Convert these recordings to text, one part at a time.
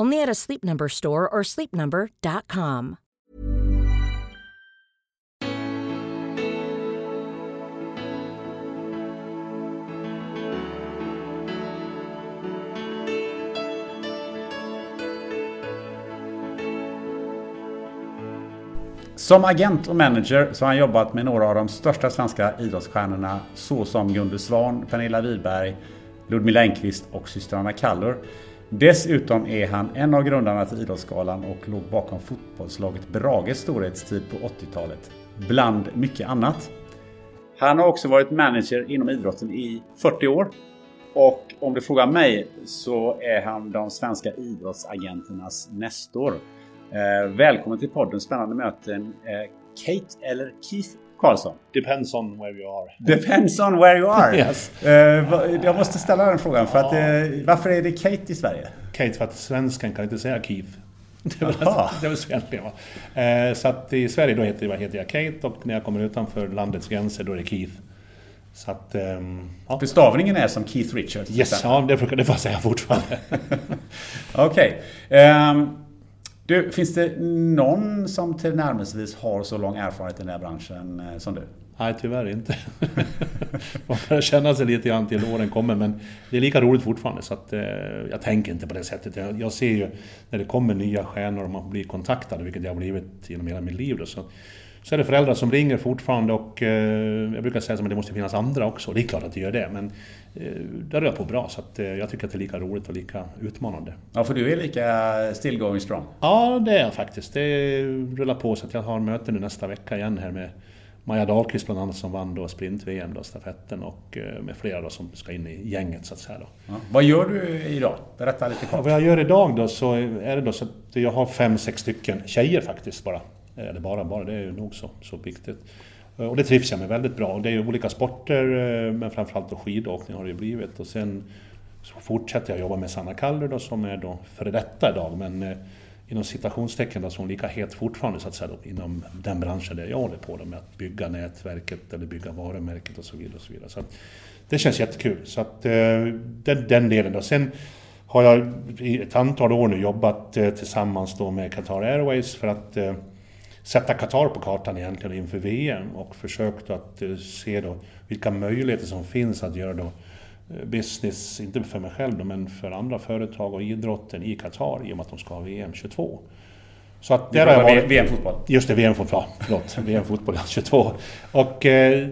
Only at a Sleep Number store or sleepnumber.com. Som agent och manager så har han jobbat med några av de största svenska idrottsstjärnorna såsom Gunde Svan, Pernilla Wiberg, Ludmila Engquist och systrarna Kallur. Dessutom är han en av grundarna till Idrottsgalan och låg bakom fotbollslaget Brages storhetstid på 80-talet. Bland mycket annat. Han har också varit manager inom idrotten i 40 år. Och om du frågar mig så är han de svenska idrottsagenternas nestor. Eh, välkommen till podden Spännande möten. Eh, Kate eller Keith Karlsson? Depends on where you are. Depends on where you are. Yes. Va- jag måste ställa den frågan. För att, eh, varför är det Kate i Sverige? Kate, för att svenskan kan inte säga Keith. Det väl, Jaha. det egentligen? Eh, Så att i Sverige då heter, jag- heter jag Kate och när jag kommer utanför landets gränser då är det Keith. Så att... ehm, Ja. För stavningen är som Keith Richards. Yes, ja det brukar det jag säga fortfarande. Okej. Ehm, du, finns det någon som tillnärmelsevis har så lång erfarenhet i den här branschen eh, som du? Nej, tyvärr inte. Man börjar känna sig lite grann till åren kommer, men det är lika roligt fortfarande. Så att, eh, jag tänker inte på det sättet. Jag, jag ser ju när det kommer nya stjärnor och man blir kontaktad, vilket jag har blivit genom hela mitt liv. Då, så, så är det föräldrar som ringer fortfarande och eh, jag brukar säga att det måste finnas andra också. Det är klart att det gör det, men eh, det rör på bra. Så att, eh, jag tycker att det är lika roligt och lika utmanande. Ja, för du är lika still going strong. Ja, det är jag faktiskt. Det rullar på så att jag har möte nu nästa vecka igen här med Maja Dahlqvist bland annat som vann då sprint-VM, då, stafetten och eh, med flera då som ska in i gänget så att säga. Då. Ja. Vad gör du idag? Berätta lite Ja, kort. vad jag gör idag då så är det då så att jag har fem, sex stycken tjejer faktiskt bara. Eller bara, bara, det är ju nog så, så viktigt. Eh, och det trivs jag med väldigt bra. Det är ju olika sporter, eh, men framförallt då skidåkning har det ju blivit. Och sen så fortsätter jag jobba med Sanna Kallur då, som är då före detta idag, men eh, inom citationstecken då, så är hon lika het fortfarande så att säga då, inom den branschen där jag håller på då, med att bygga nätverket eller bygga varumärket och så vidare. Och så vidare. Så att, det känns jättekul. Så att, den, den delen då. Sen har jag i ett antal år nu jobbat tillsammans då med Qatar Airways för att sätta Qatar på kartan egentligen inför VM och försökt att eh, se då vilka möjligheter som finns att göra då eh, business, inte för mig själv då, men för andra företag och idrotten i Qatar i och med att de ska ha VM 22. Så att där har jag varit... VM-fotboll. Just det, VM-fotboll. Förlåt. VM-fotboll, ja, 22. Och eh,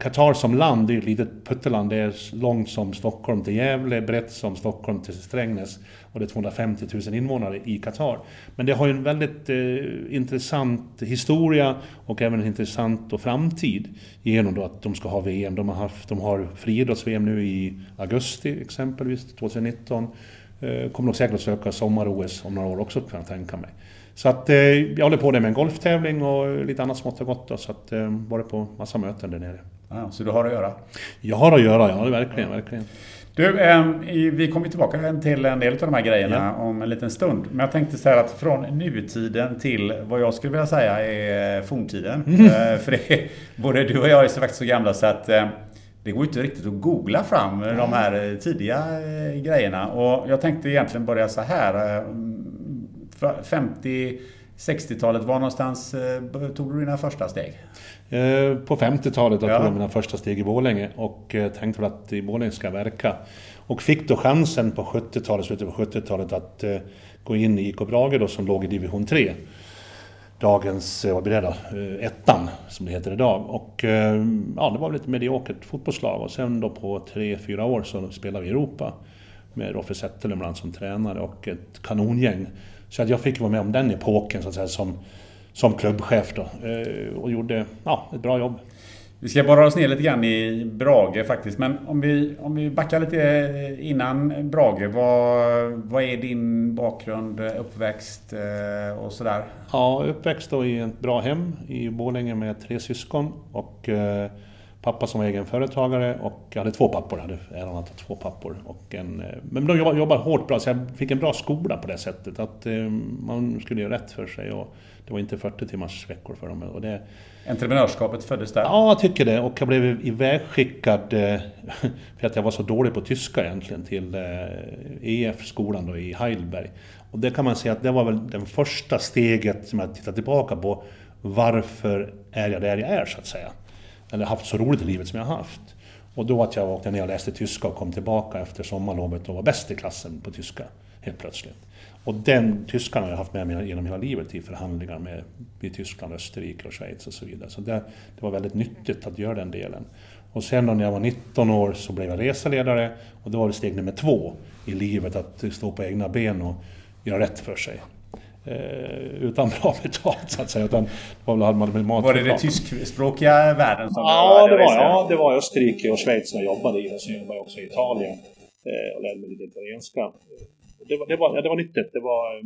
Qatar som land, det är ett litet putteland. Det är långt som Stockholm till Gävle, brett som Stockholm till Strängnäs. Och det är 250 000 invånare i Qatar. Men det har ju en väldigt eh, intressant historia och även en intressant och framtid genom då att de ska ha VM. De har, haft, de har friidrotts-VM nu i augusti exempelvis, 2019. Eh, kommer nog säkert att söka sommar-OS om några år också kan jag tänka mig. Så att eh, jag håller på det med en golftävling och lite annat smått och gott då, så att eh, varit på massa möten där nere. Ja, så du har att göra. Jag har att göra, ja verkligen, verkligen. Du, ehm, vi kommer tillbaka till en del av de här grejerna om en liten stund. Men jag tänkte säga att från nutiden till vad jag skulle vilja säga är forntiden. Eh, För det, både du och jag är så faktiskt så gamla så att eh, det går inte riktigt att googla fram de här eh, tidiga eh, grejerna. Och jag tänkte egentligen börja så här. eh, för 50 60-talet, var någonstans eh, tog du dina första steg? Eh, på 50-talet ja. tog jag mina första steg i Borlänge och eh, tänkte väl att i Borlänge ska jag verka. Och fick då chansen på 70-talet, slutet på 70-talet att gå in i IK Brage då som låg i division 3 dagens, vad blir det då, ettan som det heter idag. Och ja, det var väl ett mediokert fotbollslag och sen då på tre, fyra år så spelade vi i Europa med Roffe Zetterlund som tränare och ett kanongäng. Så att jag fick vara med om den epoken så att säga som, som klubbchef då eh, och gjorde ja, ett bra jobb. Vi ska bara oss ner lite grann i Brage faktiskt. Men om vi, om vi backar lite innan Brage. Vad, vad är din bakgrund, uppväxt eh, och sådär? Ja, uppväxt då i ett bra hem i Borlänge med tre syskon. Och eh, pappa som var egen företagare och jag hade två pappor, jag hade äran att ha två pappor. Och en, eh, men de jobbade, jobbade hårt bra, så jag fick en bra skola på det sättet. Att eh, man skulle göra rätt för sig och det var inte 40 timmars veckor för dem. Och det, Entreprenörskapet föddes där? Ja, jag tycker det. Och jag blev ivägskickad eh, för att jag var så dålig på tyska egentligen till EF-skolan då i Heidelberg. Och det kan man säga att det var väl det första steget som jag tittar tillbaka på. Varför är jag där jag är så att säga? Eller haft så roligt i livet som jag har haft. Och då att jag åkte ner och läste tyska och kom tillbaka efter sommarlovet och var bäst i klassen på tyska, helt plötsligt. Och den tyskan har jag haft med mig genom hela livet i förhandlingar med i Tyskland, Österrike och Schweiz och så vidare. Så det, det var väldigt nyttigt att göra den delen. Och sen då när jag var 19 år så blev jag reseledare och då var det steg nummer två i livet, att stå på egna ben och göra rätt för sig. Eh, utan bra betalt så att säga. Utan var, väl, hade mat var det den tyskspråkiga världen som Ja, det var, ja, det var Österrike och Schweiz som jag jobbade i. Och så jobbade jag också i Italien eh, och lärde mig lite italienska. Det var, det var, ja, det var nyttigt. Det var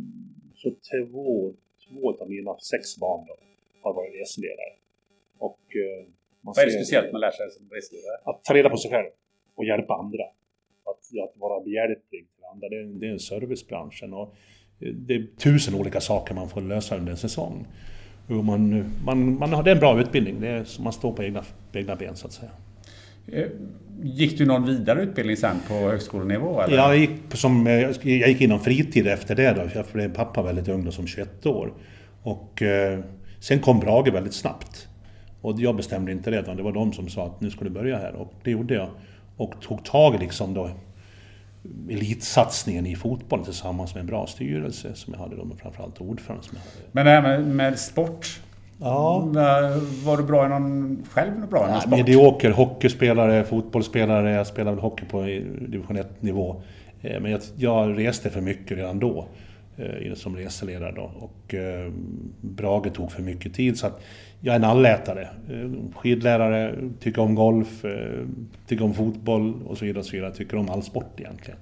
så två, två av mina sex barn då, har varit reseledare. Och, eh, Vad är det speciellt med att lära sig som reseledare? Att ta reda på sig själv och hjälpa andra. Att, att vara behjälplig till andra. Det är, det är servicebranschen. Och, det är tusen olika saker man får lösa under en säsong. Och man, man, man har, det är en bra utbildning, det är, man står på egna, på egna ben så att säga. Eh, gick du någon vidare utbildning sen på högskolenivå? Eller? Jag, gick som, jag gick inom fritid efter det då, jag blev pappa väldigt ung då, som 21 år. Och eh, sen kom Brage väldigt snabbt. Och jag bestämde inte det, utan det var de som sa att nu ska du börja här. Och det gjorde jag. Och tog tag liksom då elitsatsningen i fotboll tillsammans med en bra styrelse som jag hade då, med framförallt ordförande som jag hade. Men det här med, med sport? Ja. Var du bra i någon, själv bra i någon sport? Medioker, hockeyspelare, fotbollsspelare. Jag spelade väl hockey på division 1 nivå. Eh, men jag, jag reste för mycket redan då eh, som reseledare då. Och eh, Brage tog för mycket tid så att jag är en allätare. Eh, skidlärare, tycker om golf, eh, tycker om fotboll och så vidare. Och så vidare. Tycker om all sport egentligen.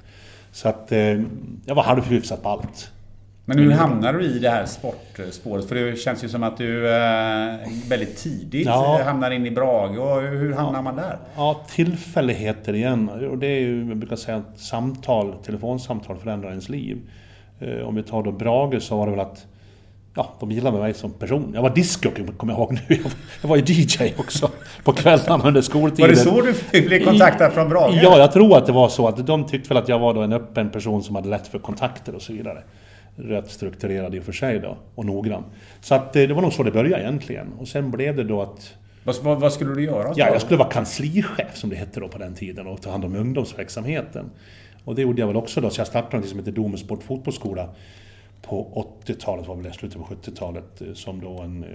Så att eh, jag var halvhyfsat på allt. Men hur hamnar du i det här sportspåret? För det känns ju som att du väldigt tidigt ja. hamnar in i Brage. Och hur hamnar ja. man där? Ja, tillfälligheter igen. Och det är ju, jag brukar säga att samtal, telefonsamtal förändrar ens liv. Om vi tar då Brage så var det väl att ja, de gillade mig som person. Jag var discjockey, kommer jag ihåg nu. Jag var ju DJ också på kvällarna under skoltiden. Var det så du blev kontaktad från Brage? Ja, jag tror att det var så. Att de tyckte väl att jag var då en öppen person som hade lätt för kontakter och så vidare. Rätt strukturerad i och för sig då, och noggrann. Så att eh, det var nog så det började egentligen. Och sen blev det då att... Vad, vad, skulle du göra? Ja, jag skulle vara kanslichef som det hette då på den tiden och ta hand om ungdomsverksamheten. Och det gjorde jag väl också då, så jag startade något som heter Domus Fotbollsskola på 80-talet, var väl det, slutet på 70-talet, eh, som då en eh,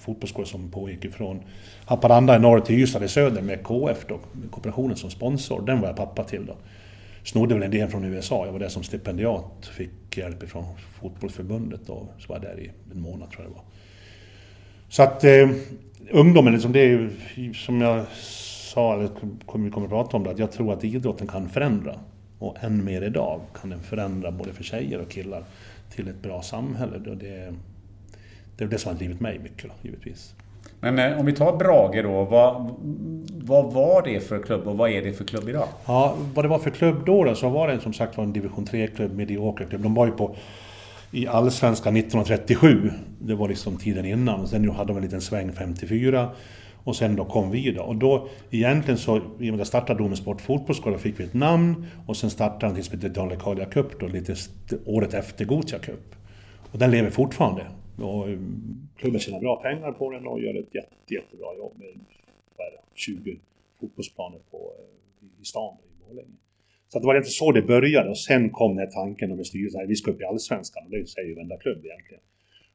fotbollsskola som pågick ifrån Haparanda i norr till Ystad i söder med KF då, Med kooperationen som sponsor. Den var jag pappa till då. Snodde väl en del från USA, jag var där som stipendiat, fick hjälp ifrån fotbollsförbundet då, så var jag där i en månad tror jag det var. Så att eh, ungdomen, liksom, det är ju som jag sa, eller kommer kommer att prata om det, att jag tror att idrotten kan förändra. Och än mer idag kan den förändra både för tjejer och killar till ett bra samhälle. Det, det är det som har drivit mig mycket då, givetvis. Men eh, om vi tar Brage då. Vad, vad var det för klubb och vad är det för klubb idag? Ja, vad det var för klubb då, då så var det som sagt var en division 3-klubb, medioker klubb. De var ju på i Allsvenskan 1937. Det var liksom tiden innan. Och sen hade de en liten sväng 54. Och sen då kom vi då. Och då egentligen så, i och med att jag startade Domen Sport Fotbollsskola, fick vi ett namn. Och sen startade han som heter Dalecarlia Cup då, lite året efter Gothia Cup. Och den lever fortfarande. Och eh, klubben tjänar bra pengar på den och gör ett jätte, jättebra jobb med vad är det, 20 fotbollsplaner på, eh, i stan i Borlänge. Så det var inte så det började och sen kom den här tanken om en styrelse, vi ska upp i Allsvenskan och det säger ju varenda klubb egentligen.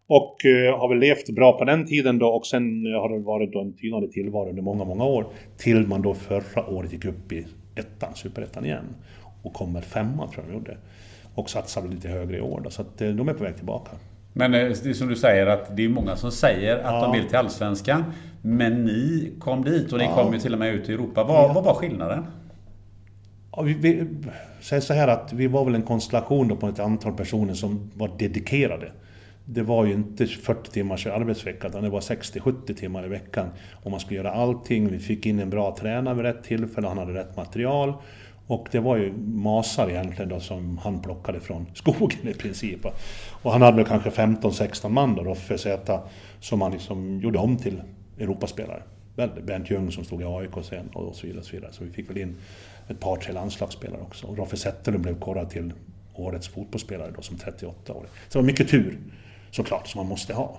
Och eh, har väl levt bra på den tiden då och sen har det varit en tynande tillvaro under många, många år. Till man då förra året gick upp i ettan, superettan igen. Och kommer femma tror jag de gjorde. Och satsar lite högre i år då, så att eh, de är på väg tillbaka. Men eh, det är som du säger att det är många som säger att ja. de vill till Allsvenskan. Men ni kom dit och ni ja. kom ju till och med ut i Europa. Vad, ja. vad var skillnaden? Ja, vi, vi säger så här att vi var väl en konstellation då på ett antal personer som var dedikerade. Det var ju inte 40 timmars arbetsvecka utan det var 60-70 timmar i veckan. Och man skulle göra allting. Vi fick in en bra tränare vid rätt tillfälle, han hade rätt material. Och det var ju masar egentligen då som han plockade från skogen i princip. Och han hade väl kanske 15-16 man då, Roffe Z, som han liksom gjorde om till Europaspelare. Bernt Ljung som stod i AIK sen och så vidare. Och så, vidare. så vi fick väl in ett par, tre landslagsspelare också. Och Roffe Zetterlund blev korrad till årets fotbollsspelare då som 38 år. Så det var mycket tur såklart som man måste ha.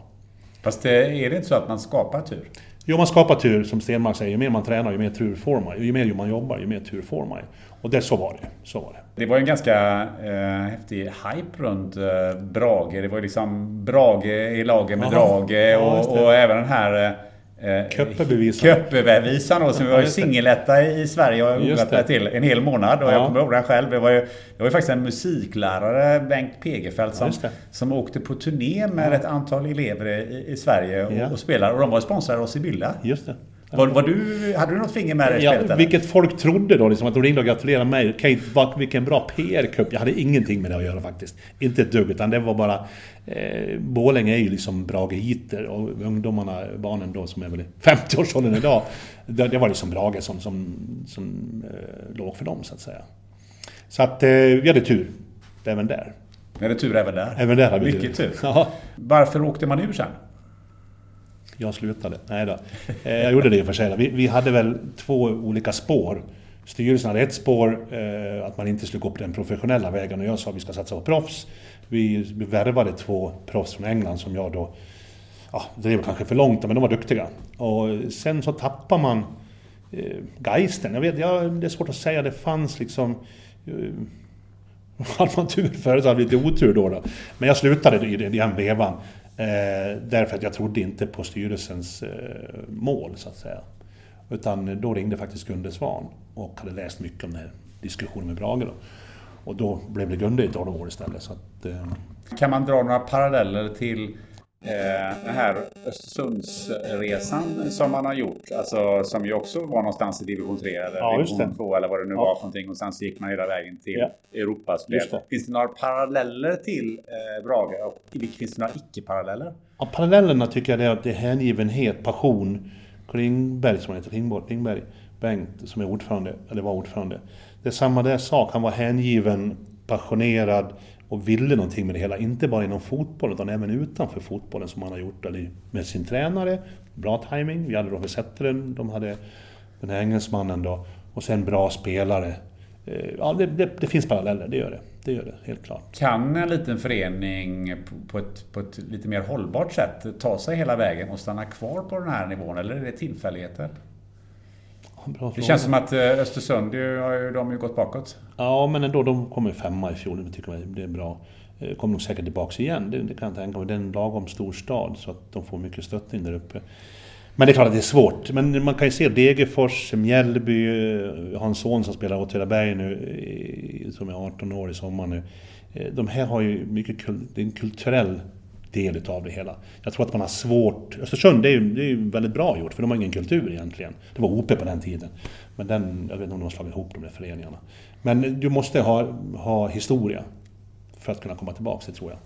Fast är det inte så att man skapar tur? Jo, man skapar tur, som Stenmark säger. Ju mer man tränar, ju mer tur får man. Ju mer man jobbar, ju mer tur får man. Och det, så var det. Så var det. Det var en ganska eh, häftig hype runt eh, Brage. Det var ju liksom Brage i laget med Aha. Drage och, ja, och, även den här eh, Eh, Köppebevisan. Köppebevisan som var ju singeletta i Sverige och jag odlat till en hel månad. Och ja. jag kommer ihåg den själv. Det var, ju, det var ju faktiskt en musiklärare, Bengt Pegefelt, som, som åkte på turné med ja. ett antal elever i, i Sverige och, ja. och spelade. Och de var sponsrade av Sibylla. Just det. Var, var, du, hade du något finger med i ja, spelet? Vilket folk trodde då, liksom, att de ringde och gratulerade mig. Kate, vilken bra PR-cup. Jag hade ingenting med det att göra faktiskt. Inte ett dugg, utan det var bara... Eh, Borlänge är ju liksom Brageiter och ungdomarna, barnen då som är väl i 50-årsåldern idag. Det, det, var liksom Brage som, som, som eh, låg för dem så att säga. Så att eh, vi hade tur. Även där. Vi hade tur även där? Även där hade vi Mycket tur. tur. Varför åkte man ur sen? Jag slutade. Nej då. Eh, jag gjorde det i och för sig. Vi, vi hade väl två olika spår. Styrelsen hade ett spår, eh, att man inte skulle gå på den professionella vägen och jag sa att vi ska satsa på proffs. Vi, värvade två proffs från England som jag då ja, drev kanske för långt, men de var duktiga. Och sen så tappar man eh, geisten. Jag vet, jag, det är svårt att säga, det fanns liksom... Eh, hade man tur förut så hade vi lite otur då, då. Men jag slutade i den vevan. Eh, därför att jag trodde inte på styrelsens eh, mål, så att säga. Utan då ringde faktiskt Gunde Svan och hade läst mycket om den här diskussionen med Brage. Då. Och då blev det Gunde i ett år istället. Så att, eh... Kan man dra några paralleller till den här Östersundsresan som man har gjort, alltså som ju också var någonstans i division 3 eller ja, division 2 eller vad det nu ja. var för någonting och sen så gick man hela vägen till ja. Europaspel. Finns det några paralleller till eh, Brage och finns det några icke-paralleller? Ja, parallellerna tycker jag är att det är hängivenhet, passion. Klingberg som heter, Klingborg, Klingberg, Bengt som är ordförande, eller var ordförande. Det är samma där sak, han var hängiven, passionerad, och ville någonting med det hela. Inte bara inom fotbollen utan även utanför fotbollen som han har gjort med sin tränare. Bra timing. Vi hade Robert Zetterlund, de hade den här engelsmannen då. Och sen bra spelare. Eh, ja, det, det, det, finns paralleller, det gör det. Det gör det, helt klart. Kan en liten förening på ett, på ett lite mer hållbart sätt ta sig hela vägen och stanna kvar på den här nivån? Eller är det tillfälligheter? Det känns som att eh, Östersund har ju, de ju gått bakåt. Ja, men ändå. De kom ju femma i fjol. Det tycker jag det är bra. Eh, kommer nog säkert tillbaka igen. Det, det kan jag tänka mig. Det är en lagom stor stad så att de får mycket stöttning där uppe. Men det är klart att det är svårt. Men man kan ju se Degerfors, Mjällby, jag har en son som spelar Åtvidaberg nu, som är 18 år i sommar nu. Eh, de här har ju mycket, det är en kulturell del utav det hela. Jag tror att man har svårt... Östersund, det är ju, det är ju väldigt bra gjort, för de har ingen kultur egentligen. Det var OP på den tiden. Men den, jag vet inte om de har slagit ihop de där föreningarna. Men du måste ha, ha historia för att kunna komma tillbaka, det tror jag.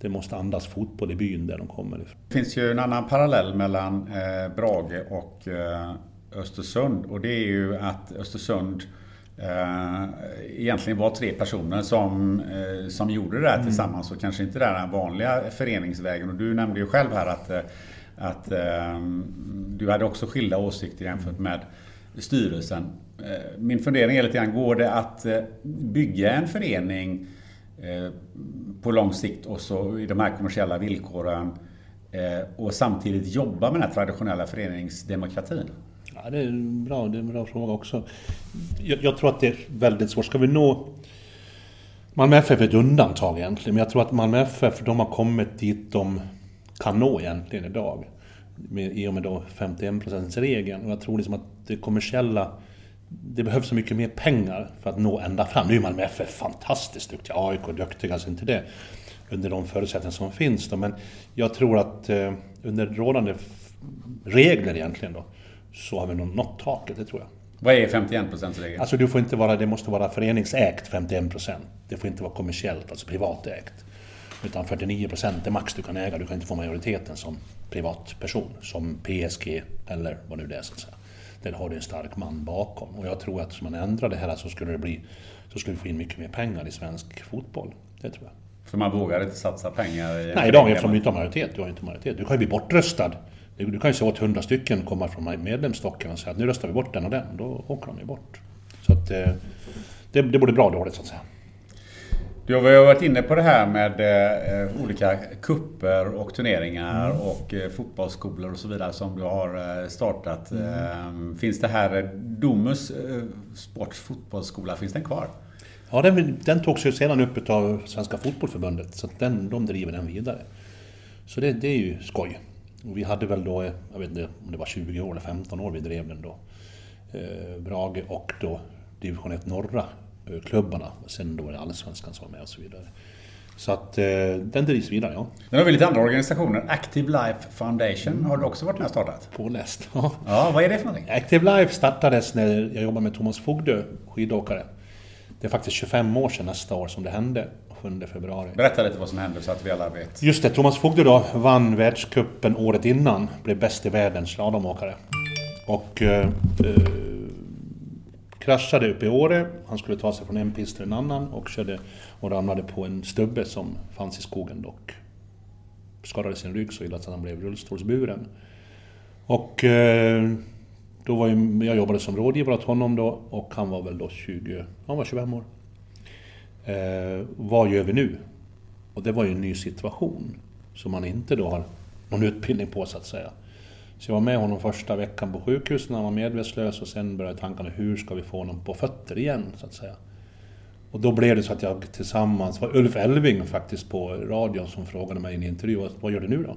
Det måste andas fotboll i byn där de kommer ifrån. Det finns ju en annan parallell mellan eh, Brage och eh, Östersund. Och det är ju att Östersund eh, egentligen var tre personer som, eh, som gjorde det här mm. tillsammans och kanske inte den vanliga föreningsvägen. Och du nämnde ju själv här att, eh, att eh, du hade också skilda åsikter jämfört med styrelsen. Eh, min fundering är lite grann, går det att eh, bygga en förening på lång sikt och så i de här kommersiella villkoren eh, och samtidigt jobba med den här traditionella föreningsdemokratin? Ja, det är bra, det är en bra fråga också. Jag, jag tror att det är väldigt svårt. Ska vi nå... Malmö FF är ett undantag egentligen, men jag tror att Malmö FF, de har kommit dit de kan nå egentligen idag. Med, I och med då 51%-regeln. Och jag tror liksom att det kommersiella... Det behövs så mycket mer pengar för att nå ända fram. Nu är Malmö FF fantastiskt duktiga, AIK är duktiga, alltså inte det. Under de förutsättningar som finns då. Men jag tror att eh, under rådande regler egentligen då, så har vi nog nått taket, det tror jag. Vad är 51%-regeln? Alltså du får inte vara, det måste vara föreningsägt 51%. Det får inte vara kommersiellt, alltså privatägt. Utan 49% är max du kan äga, du kan inte få majoriteten som privatperson. Som PSG eller vad nu det är så att säga. Där har du en stark man bakom. Och jag tror att om man ändrar det här så skulle det bli... Så skulle vi få in mycket mer pengar i svensk fotboll. Det tror jag. För man vågar inte satsa pengar i... Nej, idag eftersom du inte har majoritet. Du har inte majoritet. Du kan ju bli bortröstad. Du kan ju se åt hundra stycken komma från medlemsstocken och säga att nu röstar vi bort den och den. Då åker de ju bort. Så att eh, det, det borde bra och dåligt så att säga. Du har varit inne på det här med eh, olika kupper och turneringar mm. och eh, fotbollsskolor och så vidare som du har startat. Mm. Finns det här Domus Sports fotbollsskola, finns den kvar? Ja, den, den togs ju sedan upp av Svenska Fotbollförbundet så den, de driver den vidare. Så det, det är ju skoj. Och vi hade väl då, jag vet inte om det var 20 år eller 15 år vi drev den då. Eh, Brage och då division 1 norra eh, klubbarna. Sen då var det allsvenskan som var med och så vidare. Så att eh, den drivs vidare, ja. Men har vi lite andra organisationer. Active Life Foundation har du också varit med och startat? Påläst, ja. Ja, vad är det för någonting? Active Life startades när jag jobbade med Thomas Fogdö, skidåkare. Det är faktiskt 25 år sedan nästa år som det hände. 7 februari. Berätta lite vad som hände så att vi alla vet. Just det, Thomas Fogde då vann världskuppen året innan. Blev bäst i världen slalomåkare. Och eh, eh, kraschade upp i Åre. Han skulle ta sig från en pist till en annan och körde och ramlade på en stubbe som fanns i skogen dock. Skadade sin rygg så illa att han blev rullstolsburen. Och eh, då var ju, jag jobbade som rådgivare åt honom då och han var väl då 20, han var 25 år. Eh, vad gör vi nu? Och det var ju en ny situation som man inte då har någon utbildning på så att säga. Så jag var med honom första veckan på sjukhuset när han var medvetslös och sen började tankarna hur ska vi få honom på fötter igen så att säga. Och då blev det så att jag tillsammans, var Ulf Elving faktiskt på radion som frågade mig i en intervju, vad gör du nu då?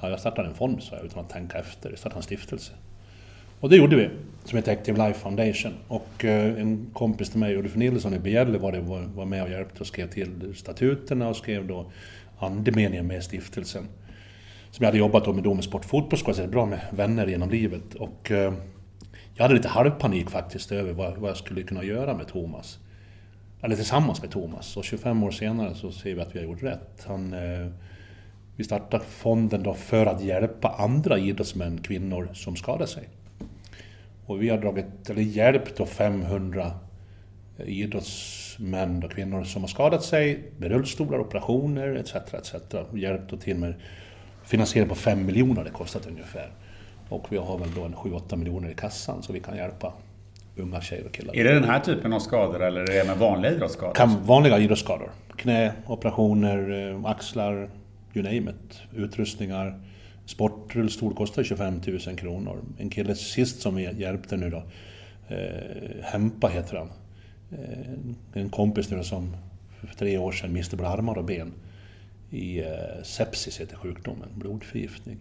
Ja, jag startar en fond, sa jag, utan att tänka efter. Jag startar en stiftelse. Och det gjorde vi, som heter Active Life Foundation. Och eh, en kompis till mig, Ulf Nilsson i Bjälle, var, det, var med och hjälpte och skrev till statuterna och skrev då andemeningen med stiftelsen. Som jag hade jobbat med då med sport fotbollsskola, så det bra med vänner genom livet. Och eh, jag hade lite halvpanik faktiskt över vad, vad jag skulle kunna göra med Thomas. Eller tillsammans med Thomas. Och 25 år senare så ser vi att vi har gjort rätt. Han, eh, vi startade fonden då för att hjälpa andra idrottsmän, kvinnor, som skadar sig. Och vi har dragit, eller hjälpt då 500 idrottsmän och kvinnor som har skadat sig med rullstolar, operationer etc. etc. Hjälpt och till med finansiering på 5 miljoner det kostat ungefär. Och vi har väl då en 7-8 miljoner i kassan så vi kan hjälpa unga tjejer och killar. Är det den här typen av skador eller är det med vanliga idrottsskador? Kan, vanliga idrottsskador. Knä, operationer, eh, axlar, you name it. Utrustningar Sportrullstol kostar 25 000 kronor. En kille sist som vi hjälpte nu då, eh, Hempa heter han. Eh, en kompis nu som för tre år sedan miste både armar och ben i eh, sepsis heter sjukdomen, blodförgiftning.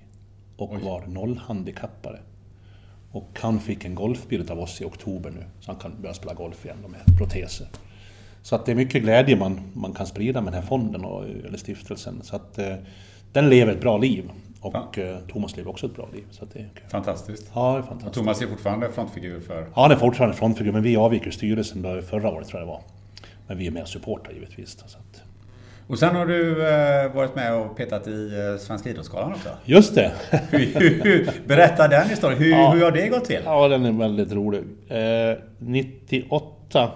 Och Oj. var nollhandikappare. Och han fick en golfbil av oss i oktober nu, så han kan börja spela golf igen med proteser. Så att det är mycket glädje man, man kan sprida med den här fonden och, eller stiftelsen. Så att eh, den lever ett bra liv. Och ja. Eh, Thomas lever också ett bra liv. Så det är Fantastiskt. Ja, det är fantastiskt. Och Thomas är fortfarande frontfigur för... Ja, han är fortfarande frontfigur, men vi avgick ur styrelsen förra året tror jag det var. Men vi är med och supportar givetvis. Så att... Och sen har du eh, varit med och petat i eh, Svenska Idrottsgalan också. Just det! Berätta den historien. Hur, ja. hur har det gått till? Ja, den är väldigt rolig. Eh, 98,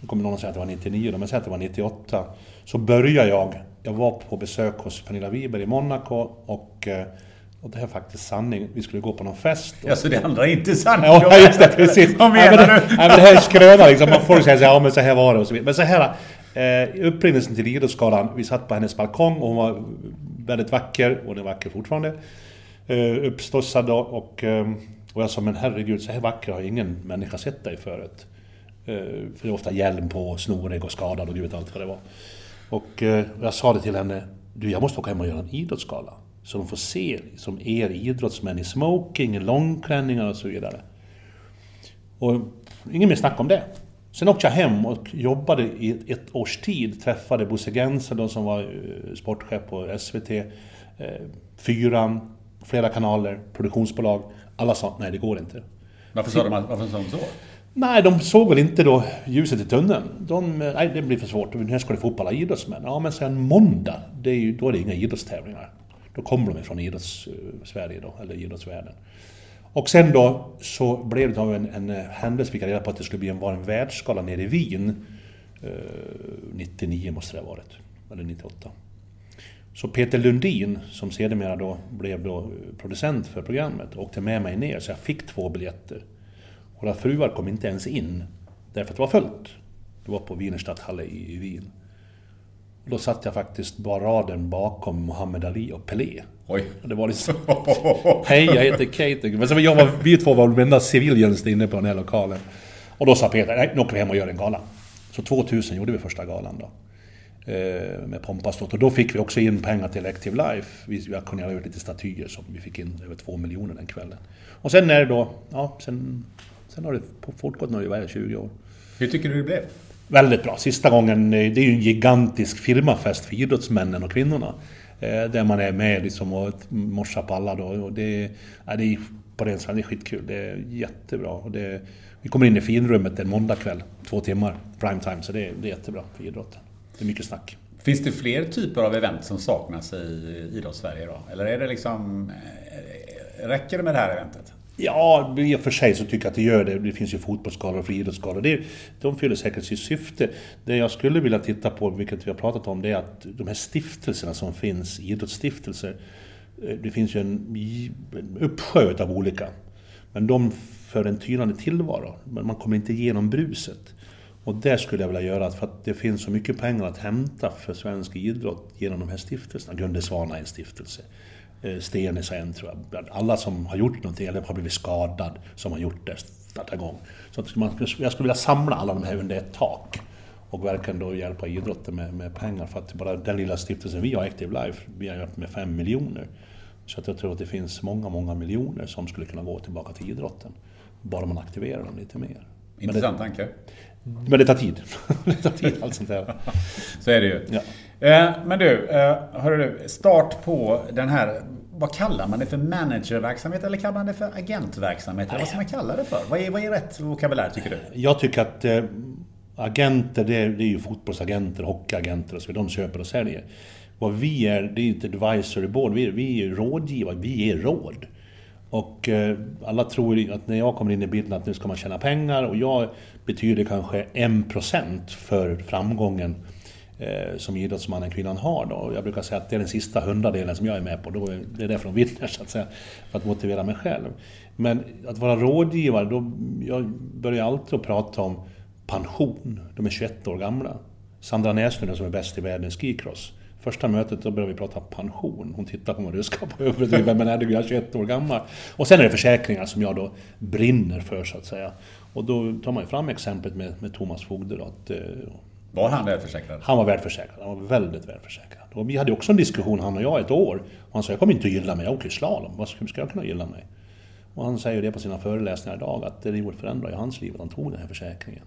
nu kommer någon att säga att det var 99, men säg att det var 98, så började jag jag var på besök hos Pernilla Wiberg i Monaco och eh, och det här är faktiskt sanning. Vi skulle gå på någon fest. Ja, så det andra är inte sant? Ja, just det. Precis. Vad menar nej, men, du? Nej, men det här är skröna liksom. Folk säger så här, ja men så här var det och så vidare. Men så här, eh, upprinnelsen till Idrottsgalan, vi satt på hennes balkong och hon var väldigt vacker och den är vacker fortfarande. Eh, uppstudsad då och, eh, och jag sa men herregud så här vacker har ingen människa sett dig förut. Eh, för det är ofta hjälm på, snorig och skadad och gud vet allt vad det var. Och eh, jag sa det till henne, du jag måste åka hem och göra en idrottsgala. Så de får se som er idrottsmän i smoking, långklänningar och så vidare. Och inget mer snack om det. Sen åkte jag hem och jobbade i ett års tid. Träffade Bosse Gensel som var eh, sportchef på SVT, eh, Fyran, flera kanaler, produktionsbolag. Alla sa nej, det går inte. Varför sa de, varför sa de så? Nej, de såg väl inte då ljuset i tunneln. De, nej, det blir för svårt. Nu ska det få upp alla idrottsmän. Ja, men sen måndag, det är ju, då är det inga idrottstävlingar. Då kommer de ifrån idrotts-Sverige eh, då, eller idrottsvärlden. Och sen då så blev det av en, en eh, händelse, fick jag reda på att det skulle bli en, vara en världsskala nere i Wien. Eh, 99 måste det ha varit, eller 98. Så Peter Lundin, som sedermera då blev då eh, producent för programmet, åkte med mig ner, så jag fick två biljetter. Våra fruar kom inte ens in, därför att det var fullt. Det var på Wienerstadthalle i, Wien. Och då satt jag faktiskt bara raden bakom Muhammad Ali och Pelé. Oj. Och det var liksom... Hej, jag heter Kate. Men jag var, vi två var de enda civilians inne på den här lokalen. Och då sa Peter, nej, nu åker vi hem och gör en gala. Så 2000 gjorde vi första galan då. Eh, med pompa och Och då fick vi också in pengar till Active Life. Vi, vi kunde ha gjort lite statyer som vi fick in över två miljoner den kvällen. Och sen är det då, ja, sen, sen har det fortgått nu i 20 år. Hur tycker du det blev? Väldigt bra. Sista gången, det är ju en gigantisk firmafest för idrottsmännen och kvinnorna. Eh, där man är med liksom och morsar på alla då. Och det, ja, det är på ren det är skitkul. Det är jättebra. Och det, vi kommer in i finrummet en måndagkväll, två timmar, prime time. Så det, det är jättebra för idrotten. Det är mycket snack. Finns det fler typer av event som saknas i idrottssverige då? Eller är det liksom... eh, Räcker det med det här eventet? Ja, i och för sig så tycker jag att det gör det. Det finns ju fotbollsskalor och friidrottsskalor. Det, de fyller säkert sitt syfte. Det jag skulle vilja titta på, vilket vi har pratat om, det är att de här stiftelserna som finns, idrottsstiftelser, eh, det finns ju en, en uppsjö av olika. Men de för en tynande tillvaro. Men man kommer inte igenom bruset. Och det skulle jag vilja göra, för att det finns så mycket pengar att hämta för svensk idrott genom de här stiftelserna. Gunde Svana är en stiftelse. Eh, Stenis är en tror jag. Alla som har gjort någonting eller har blivit skadad som har gjort det, starta igång. Så man, jag skulle vilja samla alla de här under ett tak. Och verkligen då hjälpa idrotten med, med pengar. För att bara den lilla stiftelsen vi har, Active Life, vi har hjälpt med fem miljoner. Så att jag tror att det finns många, många miljoner som skulle kunna gå tillbaka till idrotten. Bara man aktiverar dem lite mer. Intressant tanke. Men det tar tid. det tar tid allt sånt där. Så är det ju. Ja. Eh, Men du, eh, hörru du, start på den här, vad kallar man det för? Managerverksamhet eller kallar man det för agentverksamhet? Eller vad ska man kalla det för? Vad är, vad är rätt vokabulär tycker du? Jag tycker att eh, agenter, det är, det är ju fotbollsagenter, hockeyagenter och så vidare. De köper och säljer. Vad vi är, det är inte advisory board, vi är, vi är rådgivare, vi ger råd. Och eh, alla tror ju att när jag kommer in i bilden att nu ska man tjäna pengar och jag betyder kanske 1% för framgången Eh, som idrottsmannen, kvinnan har. Då. Jag brukar säga att det är den sista hundradelen som jag är med på. Då är, det är därför de vinner, så att säga. För att motivera mig själv. Men att vara rådgivare, då, jag börjar alltid att prata om pension. De är 21 år gamla. Sandra Näslund som är bäst i världen i skicross. Första mötet då började vi prata pension. Hon tittar på mig och ruskar på huvudet. Men du? jag är 21 år gammal. Och sen är det försäkringar som jag då brinner för, så att säga. Och då tar man ju fram exemplet med, med Thomas Fogde. Då, att, eh, var han välförsäkrad? han var välförsäkrad. Han var väldigt välförsäkrad. Och vi hade också en diskussion, han och jag, ett år. Och han sa, jag kommer inte att gilla mig. Jag åker slalom. Vad ska jag kunna gilla mig? Och han säger det på sina föreläsningar idag, att det gjorde förändra i hans liv, att han tog den här försäkringen.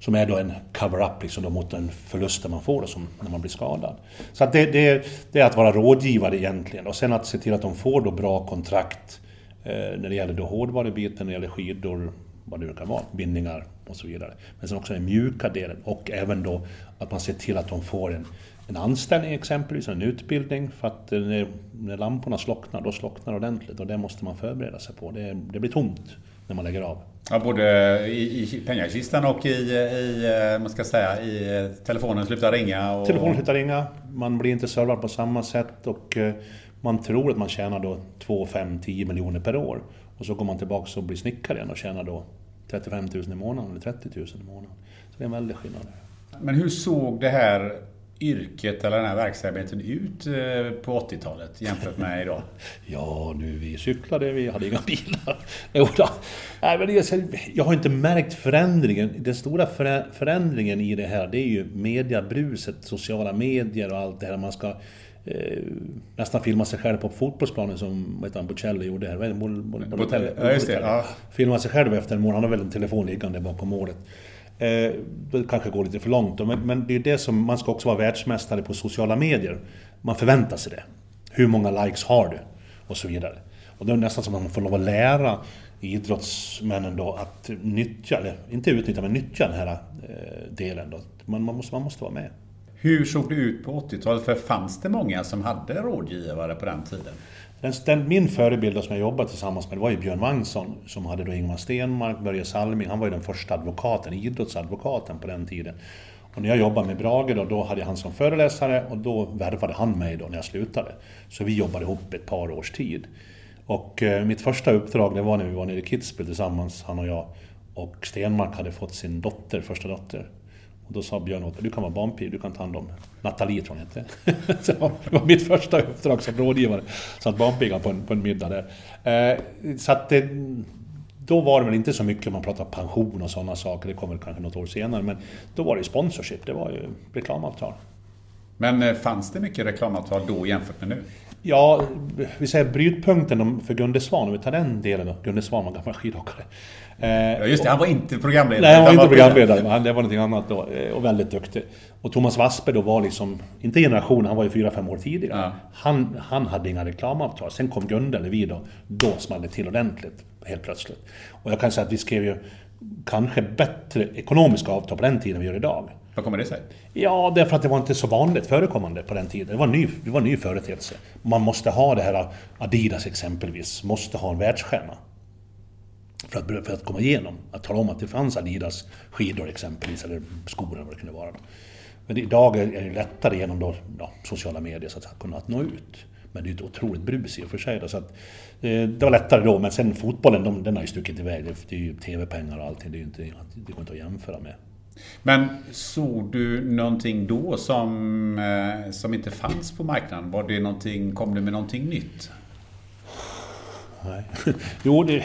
Som är då en cover-up liksom då mot den förlusten man får då som när man blir skadad. Så att det, det, det är att vara rådgivare egentligen. Och sen att se till att de får då bra kontrakt eh, när det gäller då hårdvarubiten, när det gäller skidor, vad det nu kan vara, bindningar och så vidare. Men sen också den mjuka delen och även då att man ser till att de får en, en anställning exempelvis, en utbildning. För att när, när lamporna slocknar, då slocknar ordentligt och det måste man förbereda sig på. Det, det blir tomt när man lägger av. Ja, både i, i pengakistan och i, i, eh, man ska säga, i eh, telefonen slutar ringa. Och... Telefonen slutar ringa, man blir inte servad på samma sätt och eh, man tror att man tjänar då 2, 5, 10 miljoner per år. Och så går man tillbaka och blir snickare igen och tjänar då 35 000 i månaden eller 30 000 i månaden. Så det är en väldig skillnad. Men hur såg det här yrket eller den här verksamheten ut eh, på 80-talet jämfört med idag? ja, nu vi cyklade, vi hade inga bilar. Nej, men jag, jag har inte märkt förändringen. Den stora förändringen i det här, det är ju mediabruset, sociala medier och allt det här. Man ska eh, nästan filma sig själv på fotbollsplanen som han, Bocelli gjorde här. Bol, bol, bol, ja, just det. Ja. Filma sig själv efter en mål. Han har väl en telefon liggande bakom målet. Eh, det kanske går lite för långt men, men det är det som, man ska också vara världsmästare på sociala medier. Man förväntar sig det. Hur många likes har du? Och så vidare. Och det är nästan som att man får lov att lära idrottsmännen då att nyttja, eller inte utnyttja, men nyttja den här eh, delen. Då. Man, man, måste, man måste vara med. Hur såg det ut på 80-talet? För fanns det många som hade rådgivare på den tiden? Den, den, min förebild som jag jobbade tillsammans med var ju Björn Wangsson som hade då Ingmar Stenmark, Börje Salming. Han var ju den första advokaten, idrottsadvokaten på den tiden. Och när jag jobbade med Brage då, då hade jag han som föreläsare och då värvade han mig då när jag slutade. Så vi jobbade ihop ett par års tid. Och eh, mitt första uppdrag det var när vi var nere i Kitzbühel tillsammans, han och jag. Och Stenmark hade fått sin dotter, första dotter. Och då sa Björn åt du kan vara barnpig, du kan ta hand om Nathalie tror jag hette. det var mitt första uppdrag som rådgivare. Satt barnpigan på en, på en middag där. Eh, så att det, då var det väl inte så mycket man pratade pension och sådana saker, det kom väl kanske något år senare. Men då var det sponsorship, det var ju reklamavtal. Men eh, fanns det mycket reklamavtal då jämfört med nu? Ja, vi säger brytpunkten för Gunde Svan, om vi tar den delen då. Gunde Svan var gammal skidåkare. Ja, just det, han var inte programledare. Nej, han var inte programledare, men det var någonting annat då. Eh, och väldigt duktig. Och Thomas Wassberg då var liksom, inte generation, han var ju fyra fem år tidigare. Ja. Han, han hade inga reklamavtal. Sen kom Gunde, eller vi då, då small det till ordentligt. Helt plötsligt. Och jag kan säga att vi skrev ju kanske bättre ekonomiska avtal på den tiden än vi gör idag. Vad kommer det sig? Ja, därför att det var inte så vanligt förekommande på den tiden. Det var en ny, det var en ny företeelse. Man måste ha det här, Adidas exempelvis, måste ha en världsstjärna. För att, för att komma igenom. Att tala om att det fanns Adidas skidor exempelvis, eller skor eller vad det kunde vara. Men idag är det lättare genom då, ja, sociala medier så att kunna nå ut. Men det är ett otroligt brus i och för sig. Då, så att, eh, det var lättare då, men sen fotbollen, de, den har ju stuckit iväg. Det, är ju TV-pengar och allting, det, är inte, det går inte att jämföra med. Men såg du någonting då som, eh, som inte fanns på marknaden? Var det någonting, kom det med någonting nytt? Nej. Jo, det,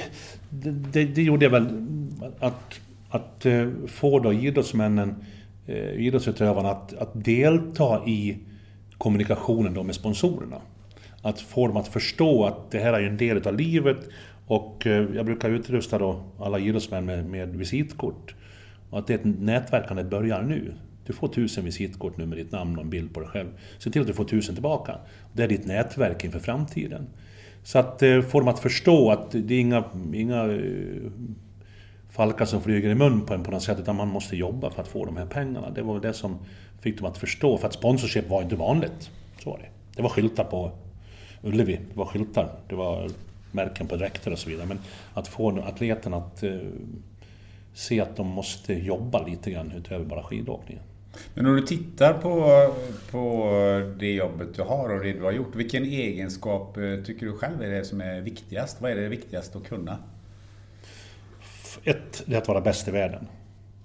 det, det gjorde väl att, att eh, få då idrottsmännen, eh, idrottsutövarna att, att delta i kommunikationen då med sponsorerna. Att få dem att förstå att det här är en del av livet och eh, jag brukar utrusta då alla idrottsmän med, med visitkort. Och att det är ett nätverkande börjar nu. Du får tusen visitkort nu med ditt namn och en bild på dig själv. Se till att du får tusen tillbaka. Det är ditt nätverk inför framtiden. Så att eh, få dem att förstå att det är inga, inga eh, falkar som flyger i mun på en på något sätt, utan man måste jobba för att få de här pengarna. Det var det som fick dem att förstå, för att sponsorship var inte vanligt. Så var det. Det var skyltar på Ullevi, det var skyltar, det var märken på dräkter och så vidare. Men att få atleten att eh, se att de måste jobba lite grann utöver bara skidåkningen. Men om du tittar på, på det jobbet du har och det du har gjort, vilken egenskap eh, tycker du själv är det som är viktigast? Vad är det viktigaste att kunna? Ett, det är att vara bäst i världen,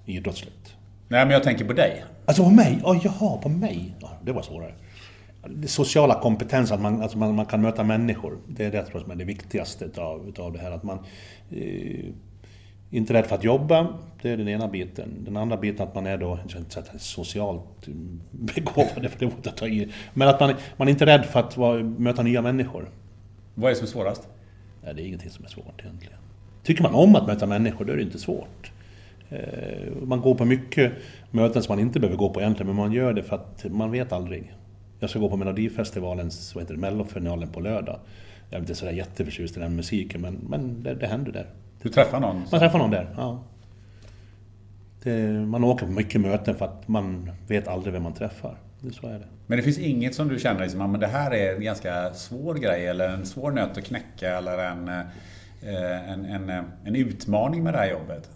idrottsligt. Nej, men jag tänker på dig. Alltså på mig? Oh, jaha, på mig? Ja, det var svårare. Det sociala kompetens, att man, alltså man, man kan möta människor. Det är det jag tror som är det viktigaste utav, utav det här. Att man eh, inte rädd för att jobba, det är den ena biten. Den andra biten att man är då, inte socialt begåvad, för det att ta i. Men att man, man är inte rädd för att vara, möta nya människor. Vad är det som är svårast? Nej, det är ingenting som är svårt egentligen. Tycker man om att möta människor, då är det inte svårt. Eh, man går på mycket möten som man inte behöver gå på egentligen, men man gör det för att man vet aldrig. Jag ska gå på Melodifestivalens, vad heter det, mellofinalen på lördag. Jag är inte sådär jätteförtjust i den musiken, men, men det, det händer där. Du träffar någon? Man träffar någon där, ja. Det, man åker på mycket möten för att man vet aldrig vem man träffar. Det, så är det. Men det finns inget som du känner liksom, att det här är en ganska svår grej eller en svår nöt att knäcka eller en, eh, en, en, en utmaning med det här jobbet?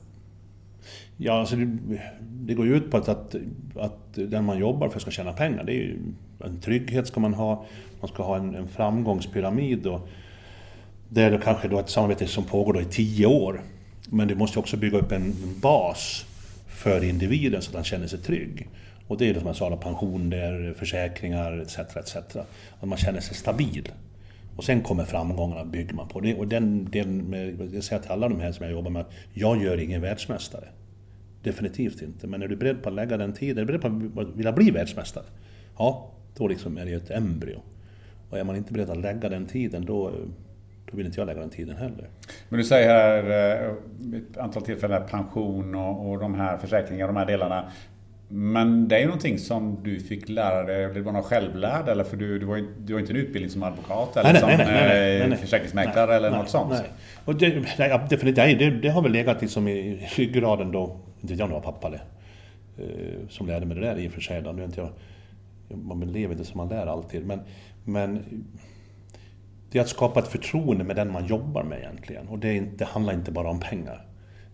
Ja, alltså det, det, går ju ut på att, att, att den man jobbar för ska tjäna pengar. Det är ju, en trygghet ska man ha, man ska ha en, en framgångspyramid. Och, det är kanske då ett samarbete som pågår då i tio år. Men du måste också bygga upp en bas för individen så att han känner sig trygg. Och det är som jag sa, pensioner, försäkringar etc. etc. Att man känner sig stabil. Och sen kommer framgångarna, bygger man på det. Och den delen, med, jag säger till alla de här som jag jobbar med, att jag gör ingen världsmästare. Definitivt inte. Men är du beredd på att lägga den tiden, är du beredd på att vilja bli världsmästare? Ja, då liksom är det ett embryo. Och är man inte beredd att lägga den tiden, då, då vill inte jag lägga den tiden heller. Men du säger här eh, ett antal tillfällen, pension och, och de här försäkringarna, de här delarna. Men det är ju någonting som du fick lära dig, det var något självlärd eller? För du, du, var, du har inte en utbildning som advokat eller nej, som nej, nej, nej, nej, försäkringsmäklare eller något sånt? Nej. Och det, nej, nej, det, det har väl legat liksom i ryggraden då, inte jag några pappa det, som lärde mig det där i och för sig. Nu inte jag, man lever inte som man lär alltid. Men, men det är att skapa ett förtroende med den man jobbar med egentligen. Och det, inte, det handlar inte bara om pengar.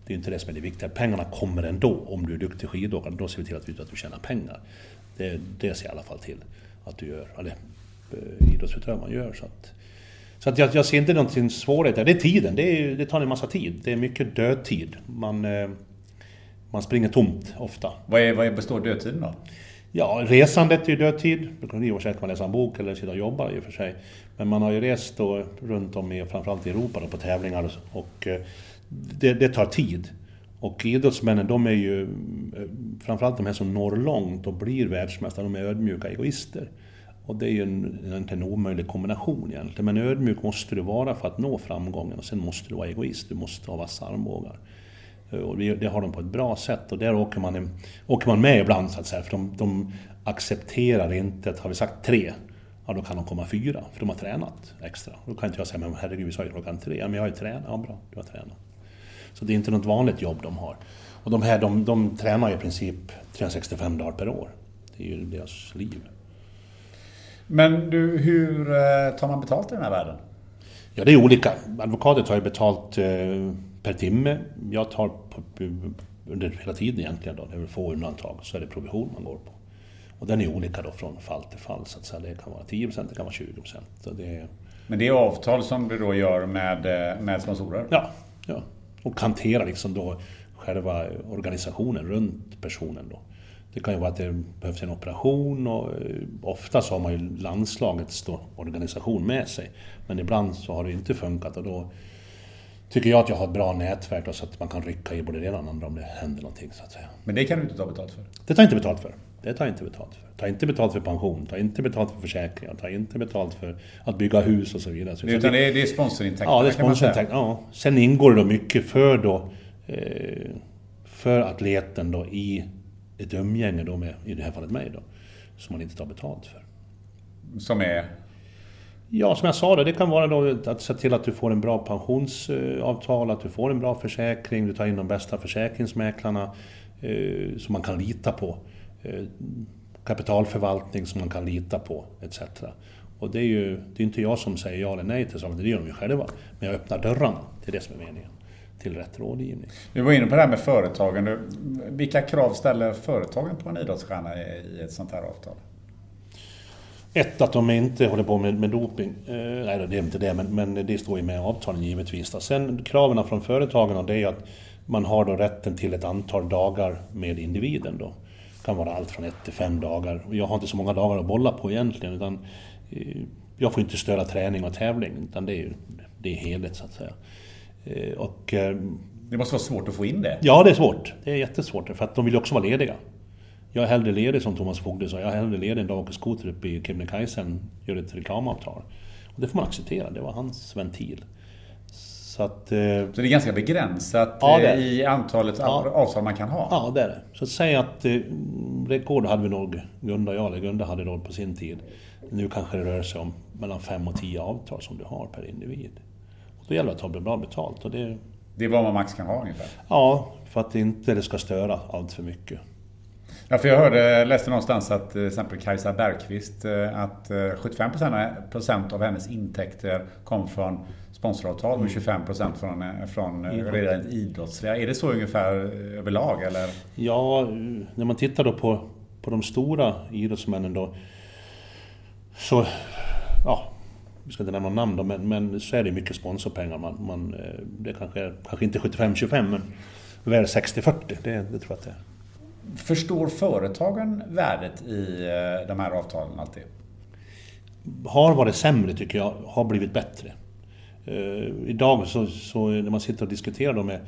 Det är inte det som är det viktiga. Pengarna kommer ändå. Om du är duktig skidåkare, då ser vi till att, att du tjänar pengar. Det, det ser jag i alla fall till att du gör, eller eh, idrottsutövaren gör. Så att, så att jag, jag ser inte någonting svårighet där. Det är tiden, det, är, det tar en massa tid. Det är mycket dödtid. Man, eh, man springer tomt ofta. Vad, är, vad består dödtiden då? Ja, resandet är ju dödtid. Det kan i och för sig man läsa en bok eller sitta och jobba i och för sig. Men man har ju rest då runt om i, framförallt i Europa då, på tävlingar och eh, det, det, tar tid. Och idrottsmännen, de är ju, eh, framförallt de här som når långt och blir världsmästare, de är ödmjuka egoister. Och det är ju en, en omöjlig kombination egentligen. Men ödmjuk måste du vara för att nå framgången och sen måste du vara egoist, du måste ha vassa armbågar. Eh, och det har de på ett bra sätt och där åker man, åker man med ibland så att säga, för de, de accepterar inte, har vi sagt tre, ja då kan de komma fyra, för de har tränat extra. Då kan inte jag säga, men herregud vi sa ju klockan tre, ja, men jag har ju tränat, ja bra, du har tränat. Så det är inte något vanligt jobb de har. Och de här, de, de tränar i princip 365 dagar per år. Det är ju deras liv. Men du, hur eh, tar man betalt i den här världen? Ja, det är olika. Advokater tar ju betalt eh, per timme. Jag tar under hela tiden egentligen då, det är väl få undantag, så är det provision man går på. Och den är olika då från fall till fall så att säga. Det kan vara 10% det kan vara 20%. Så det är... Men det är avtal som du då gör med, eh, med sponsorer? Ja, ja. Och hantera liksom då själva organisationen runt personen då. Det kan ju vara att det behövs en operation och eh, ofta så har man ju landslagets organisation med sig. Men ibland så har det inte funkat och då tycker jag att jag har ett bra nätverk då, så att man kan rycka i både det ena och andra om det händer någonting så att säga. Men det kan du inte ta betalt för? Det tar jag inte betalt för. Det tar jag inte betalt för. Ta inte betalt för pension, ta inte betalt för försäkringar, ta inte betalt för att bygga hus och så vidare. Så Utan det är, det är sponsorintäkter? Ja, det är sponsorintäkter. Ja. Sen ingår det då mycket för, då, eh, för atleten då i ett umgänge då med, i det här fallet mig då, som man inte tar betalt för. Som är? Ja, som jag sa, då, det kan vara då att se till att du får en bra pensionsavtal, att du får en bra försäkring, du tar in de bästa försäkringsmäklarna eh, som man kan lita på. Eh, kapitalförvaltning som man kan lita på, etc. Och det är ju det är inte jag som säger ja eller nej till saker, det gör de ju själva. Men jag öppnar dörrarna till det som är meningen, till rätt rådgivning. Vi var inne på det här med företagen. Vilka krav ställer företagen på en idrottsstjärna i ett sånt här avtal? Ett, att de inte håller på med, med doping. Eh, nej, det är inte det, men, men det står ju med avtalen givetvis. Då. Sen kraven från företagen, det är att man har då rätten till ett antal dagar med individen. Då. Kan vara allt från ett till fem dagar. Jag har inte så många dagar att bolla på egentligen. Utan eh, jag får inte störa träning och tävling, utan det är, det är helhet så att säga. Eh, och, eh, det måste vara svårt att få in det? Ja, det är svårt. Det är jättesvårt, för att de vill också vara lediga. Jag är hellre ledig som Thomas Fogde sa, jag är hellre ledig en dag och åker skoter upp i Kebnekaise än gör ett reklamavtal. Och det får man acceptera, det var hans ventil. Så, att, eh, så det är ganska begränsat ja, är, i antalet ja, avtal man kan ha? Ja, det är det. Så att säga att eh, rekord hade vi nog, Gunda och jag, eller Gunda hade då på sin tid. Nu kanske det rör sig om mellan fem och tio avtal som du har per individ. Och då gäller det att ta bra betalt. Och det, det är vad man max kan ha ungefär? Ja, för att det inte ska störa allt för mycket. Ja, för jag hörde, läste någonstans att till exempel Kajsa Bergqvist, eh, att 75% av hennes intäkter kom från sponsoravtal och 25% mm. från, eh, från eh, redan idrottsliga. Är det så ungefär överlag eller? Ja, när man tittar då på, på de stora idrottsmännen då så, ja, vi ska inte nämna namn då, men, men så är det mycket sponsorpengar. Man, man, det kanske, kanske inte 75-25 men väl 60-40, det, det tror jag att det är. Förstår företagen värdet i eh, de här avtalen alltid? Har varit sämre tycker jag, har blivit bättre. Eh, idag så, så, när man sitter och diskuterar då med,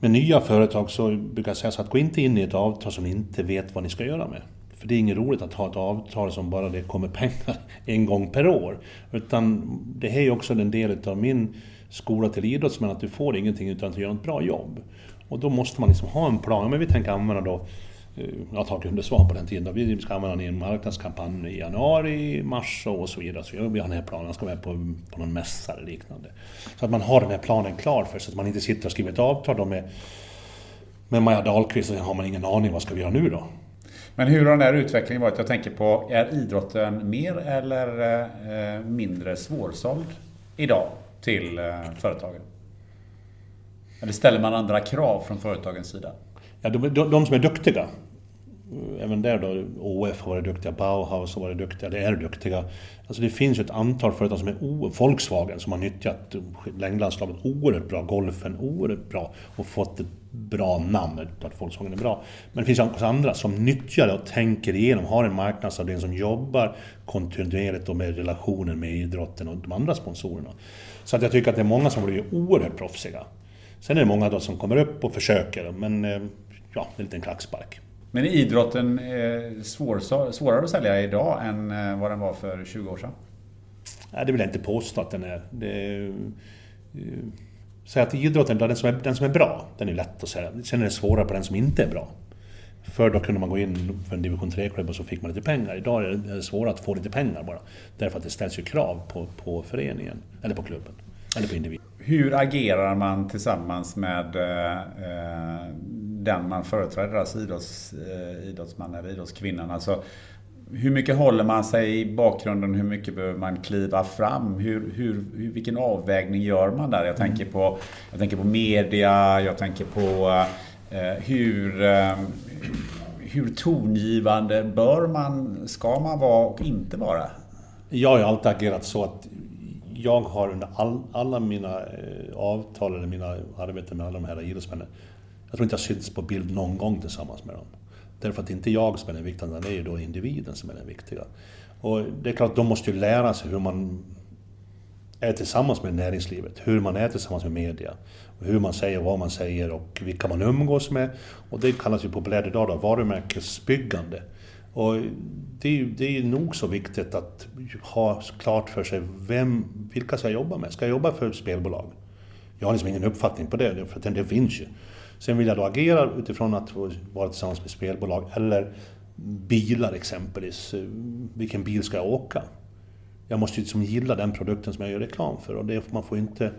med nya företag så brukar jag säga så att gå inte in i ett avtal som ni inte vet vad ni ska göra med. För det är inget roligt att ha ett avtal som bara det kommer pengar en gång per år. Utan det här är också en del av min skola till idrottsmän, att du får ingenting utan att du gör ett bra jobb. Och då måste man liksom ha en plan. Men vi tänker använda då eh, tar Gunde på den tiden. Vi ska använda den i en marknadskampanj i januari, mars och så vidare. Så vi har den här planen, ska med på, på någon mässa eller liknande. Så att man har den här planen klar för sig, så att man inte sitter och skriver ett avtal med, med Maja Dahlqvist och har man ingen aning vad ska vi göra nu då? Men hur har den här utvecklingen varit? Jag tänker på, är idrotten mer eller eh, mindre svårsåld idag till eh, företagen? Eller ställer man andra krav från företagens sida? Ja, de, de, de som är duktiga, även där då, OF har varit duktiga, Bauhaus har varit duktiga, det är duktiga. Alltså det finns ju ett antal företag som är o, Volkswagen som har nyttjat längdlandslaget oerhört bra, golfen oerhört bra och fått ett bra namn, att Volkswagen är bra. Men det finns också andra som nyttjar det och tänker igenom, har en marknadsavdelning som jobbar kontinuerligt med relationen med idrotten och de andra sponsorerna. Så att jag tycker att det är många som blir oerhört proffsiga. Sen är det många då som kommer upp och försöker, men eh, ja, det är en liten klackspark. Men är idrotten eh, svår, svårare att sälja idag än eh, vad den var för 20 år sedan? Nej, det vill jag inte påstå att den är. Det, Säg att idrotten, den som, är, den som är bra, den är lätt att sälja. Sen är det svårare på den som inte är bra. Förr då kunde man gå in för en division 3-klubb och så fick man lite pengar. Idag är det svårare att få lite pengar bara. Därför att det ställs ju krav på, på föreningen, eller på klubben, eller på individen. Hur agerar man tillsammans med eh, den man företräder, alltså idrotts, eh, idrottsman eller idrottskvinnan? Alltså, hur mycket håller man sig i bakgrunden? Hur mycket behöver man kliva fram? Hur, hur, vilken avvägning gör man där? Jag tänker på, jag tänker på media, jag tänker på eh, hur, eh, hur tongivande bör man, ska man vara och inte vara? Jag har alltid agerat så att jag har under all, alla mina eh, avtal eller mina arbeten med alla de här idrottsmännen, jag tror inte jag syns på bild någon gång tillsammans med dem. Därför att det är inte jag som är den viktiga, utan det är ju då individen som är den viktiga. Och det är klart, de måste ju lära sig hur man är tillsammans med näringslivet, hur man är tillsammans med media, hur man säger vad man säger och vilka man umgås med. Och det kallas ju populärt idag då, varumärkesbyggande. Och det är, det är nog så viktigt att ha klart för sig vem, vilka ska jag jobba med? Ska jag jobba för ett spelbolag? Jag har liksom ingen uppfattning på det, för det finns ju. Sen vill jag då agera utifrån att vara tillsammans med spelbolag eller bilar exempelvis. Vilken bil ska jag åka? Jag måste ju liksom gilla den produkten som jag gör reklam för och det, man får inte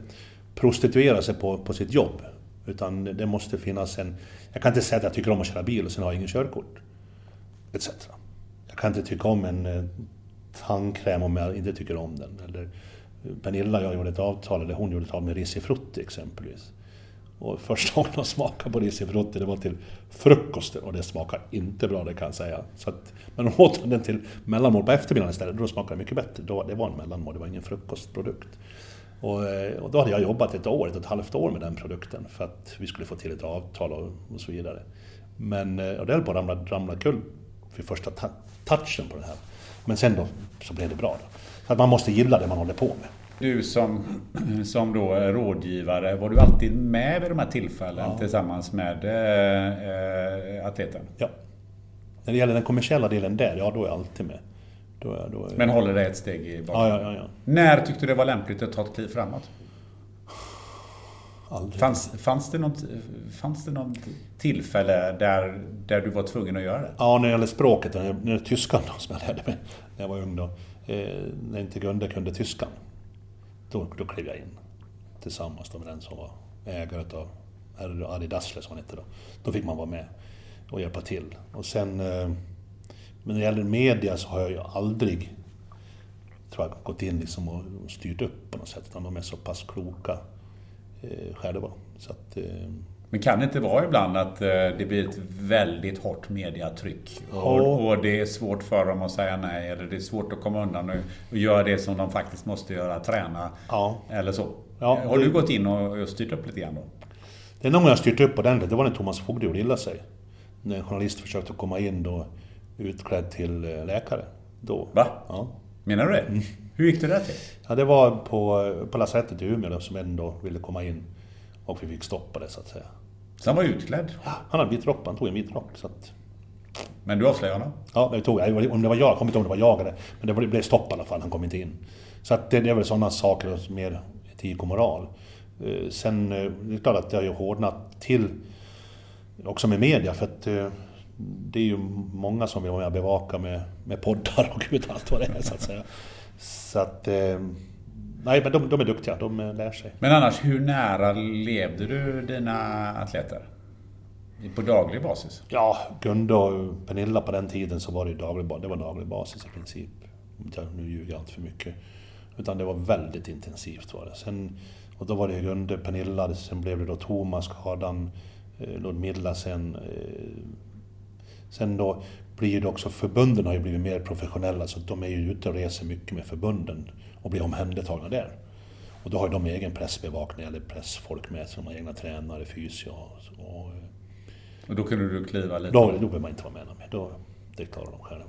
prostituera sig på, på sitt jobb. Utan det måste finnas en... Jag kan inte säga att jag tycker om att köra bil och sen har jag ingen körkort. Etc. Jag kan inte tycka om en eh, tandkräm om jag inte tycker om den. Eller Pernilla och jag gjorde ett avtal, eller hon gjorde ett avtal med Risifrutti exempelvis. Och första gången de smakade på risifrutti, det var till frukosten och det smakade inte bra det kan jag säga. Så att, men de åt den till mellanmål på eftermiddagen istället, då smakade det mycket bättre. Då, det var en mellanmål, det var ingen frukostprodukt. Och, eh, och, då hade jag jobbat ett år, ett och ett halvt år med den produkten för att vi skulle få till ett avtal och, och så vidare. Men eh, och det höll på att ramla, ramla kul vid första touchen på det här. Men sen då så blev det bra. Då. Så att man måste gilla det man håller på med. Du som, som då rådgivare, var du alltid med vid de här tillfällen ja. tillsammans med äh, atleten? Ja. När det gäller den kommersiella delen där, ja då är jag alltid med. Då är, då är Men håller det ett steg i bakom? Ja, ja, ja, När tyckte du det var lämpligt att ta ett kliv framåt? Aldrig. Fanns, fanns, det något, fanns det något tillfälle där, där du var tvungen att göra det? Ja, när det gäller språket, när det gäller tyskan då, som jag lärde mig när jag var ung då. Eh, när inte Gunde kunde tyskan då, då klev jag in tillsammans med den som var ägare av Adi Dassler som han hette då. Då fick man vara med och hjälpa till. Och sen, eh, men när det gäller media så har jag ju aldrig tror jag, gått in liksom och styrt upp på något sätt, utan de är så pass kloka eh, själva. Så att, eh, men kan det inte vara ibland att eh, det blir ett väldigt hårt mediatryck? Och, och, det är svårt för dem att säga nej, eller det är svårt att komma undan och göra det som de faktiskt måste göra, träna ja. eller så. Ja, Har du gått in och styrt upp lite grann då? Det är någon gång jag styrt upp ordentligt, det var när Thomas Fogde gjorde illa sig. när en journalist försökte komma in då utklädd till eh, läkare. Då. Va? Ja. Menar du det? Hur gick det där till? ja, det var på, på lasarettet i Umeå då, som en då ville komma in. Och vi fick stoppa det så att säga. Så han var utklädd? Han hade vit rock, han tog en vit rock. Så att, Men du avslöjade honom? ja, det tog, om det var jag, jag kommer inte ihåg om det var jag eller... Men det blev stopp i alla fall, han kom inte in. Så att det, det är väl sådana saker, mer etik och moral. Eh, Sen, eh, det är klart att det har ju hårdnat till också med media för att eh, det är ju många som vill vara med och bevaka med, med poddar och gud allt vad det är så att säga. Så att... Nej men de, de är duktiga, de eh, lär sig. Men annars, hur nära levde du dina atleter? På daglig basis? Ja, Gunde och Pernilla på den tiden så var det daglig, det var daglig basis i princip. Nu ljuger jag inte för mycket. Utan det var väldigt intensivt var det. Sen, och då var det Gunde, Pernilla, sen blev det då Thomas, Kadan, eh, Ludmilla sen. Eh, sen då blir det också, förbunden har ju blivit mer professionella så de är ju ute och reser mycket med förbunden och blir omhändertagna där. Och då har de egen pressbevakning eller pressfolk med sig, de har egna tränare, fysio och, och Och då kunde du kliva lite? då, då behöver man inte vara med mer. Då, det klarar de själva.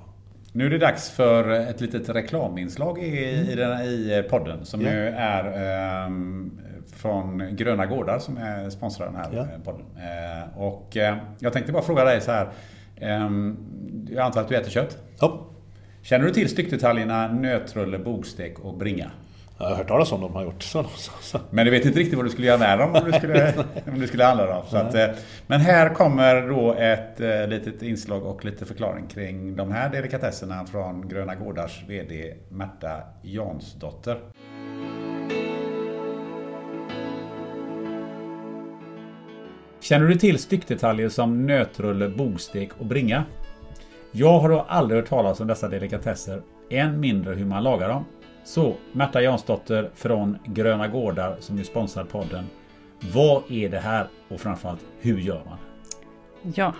Nu är det dags för ett litet reklaminslag i, i, den, i podden som Ja. nu är ehm, från Gröna Gårdar som är sponsrar den här eh, podden. Eh, och eh, jag tänkte bara fråga dig så här. ehm, jag antar att du äter kött? Ja, Känner du till styckdetaljerna nötrulle, bogstek och bringa? jag har hört talas om de har gjort. Så, så, så. Men du vet inte riktigt vad du skulle göra med dem om du skulle, om du skulle handla dem. Så att, eh, men här kommer då ett eh, litet inslag och lite förklaring kring de här delikatesserna från Gröna Gårdars VD Märta Jansdotter. Känner du till styckdetaljer som nötrulle, bogstek och bringa? Jag har då aldrig hört talas om dessa delikatesser, än mindre hur man lagar dem. Så, Märta Jansdotter från Gröna Gårdar som ju sponsrar podden. Vad är det här och framförallt hur gör man? Ja.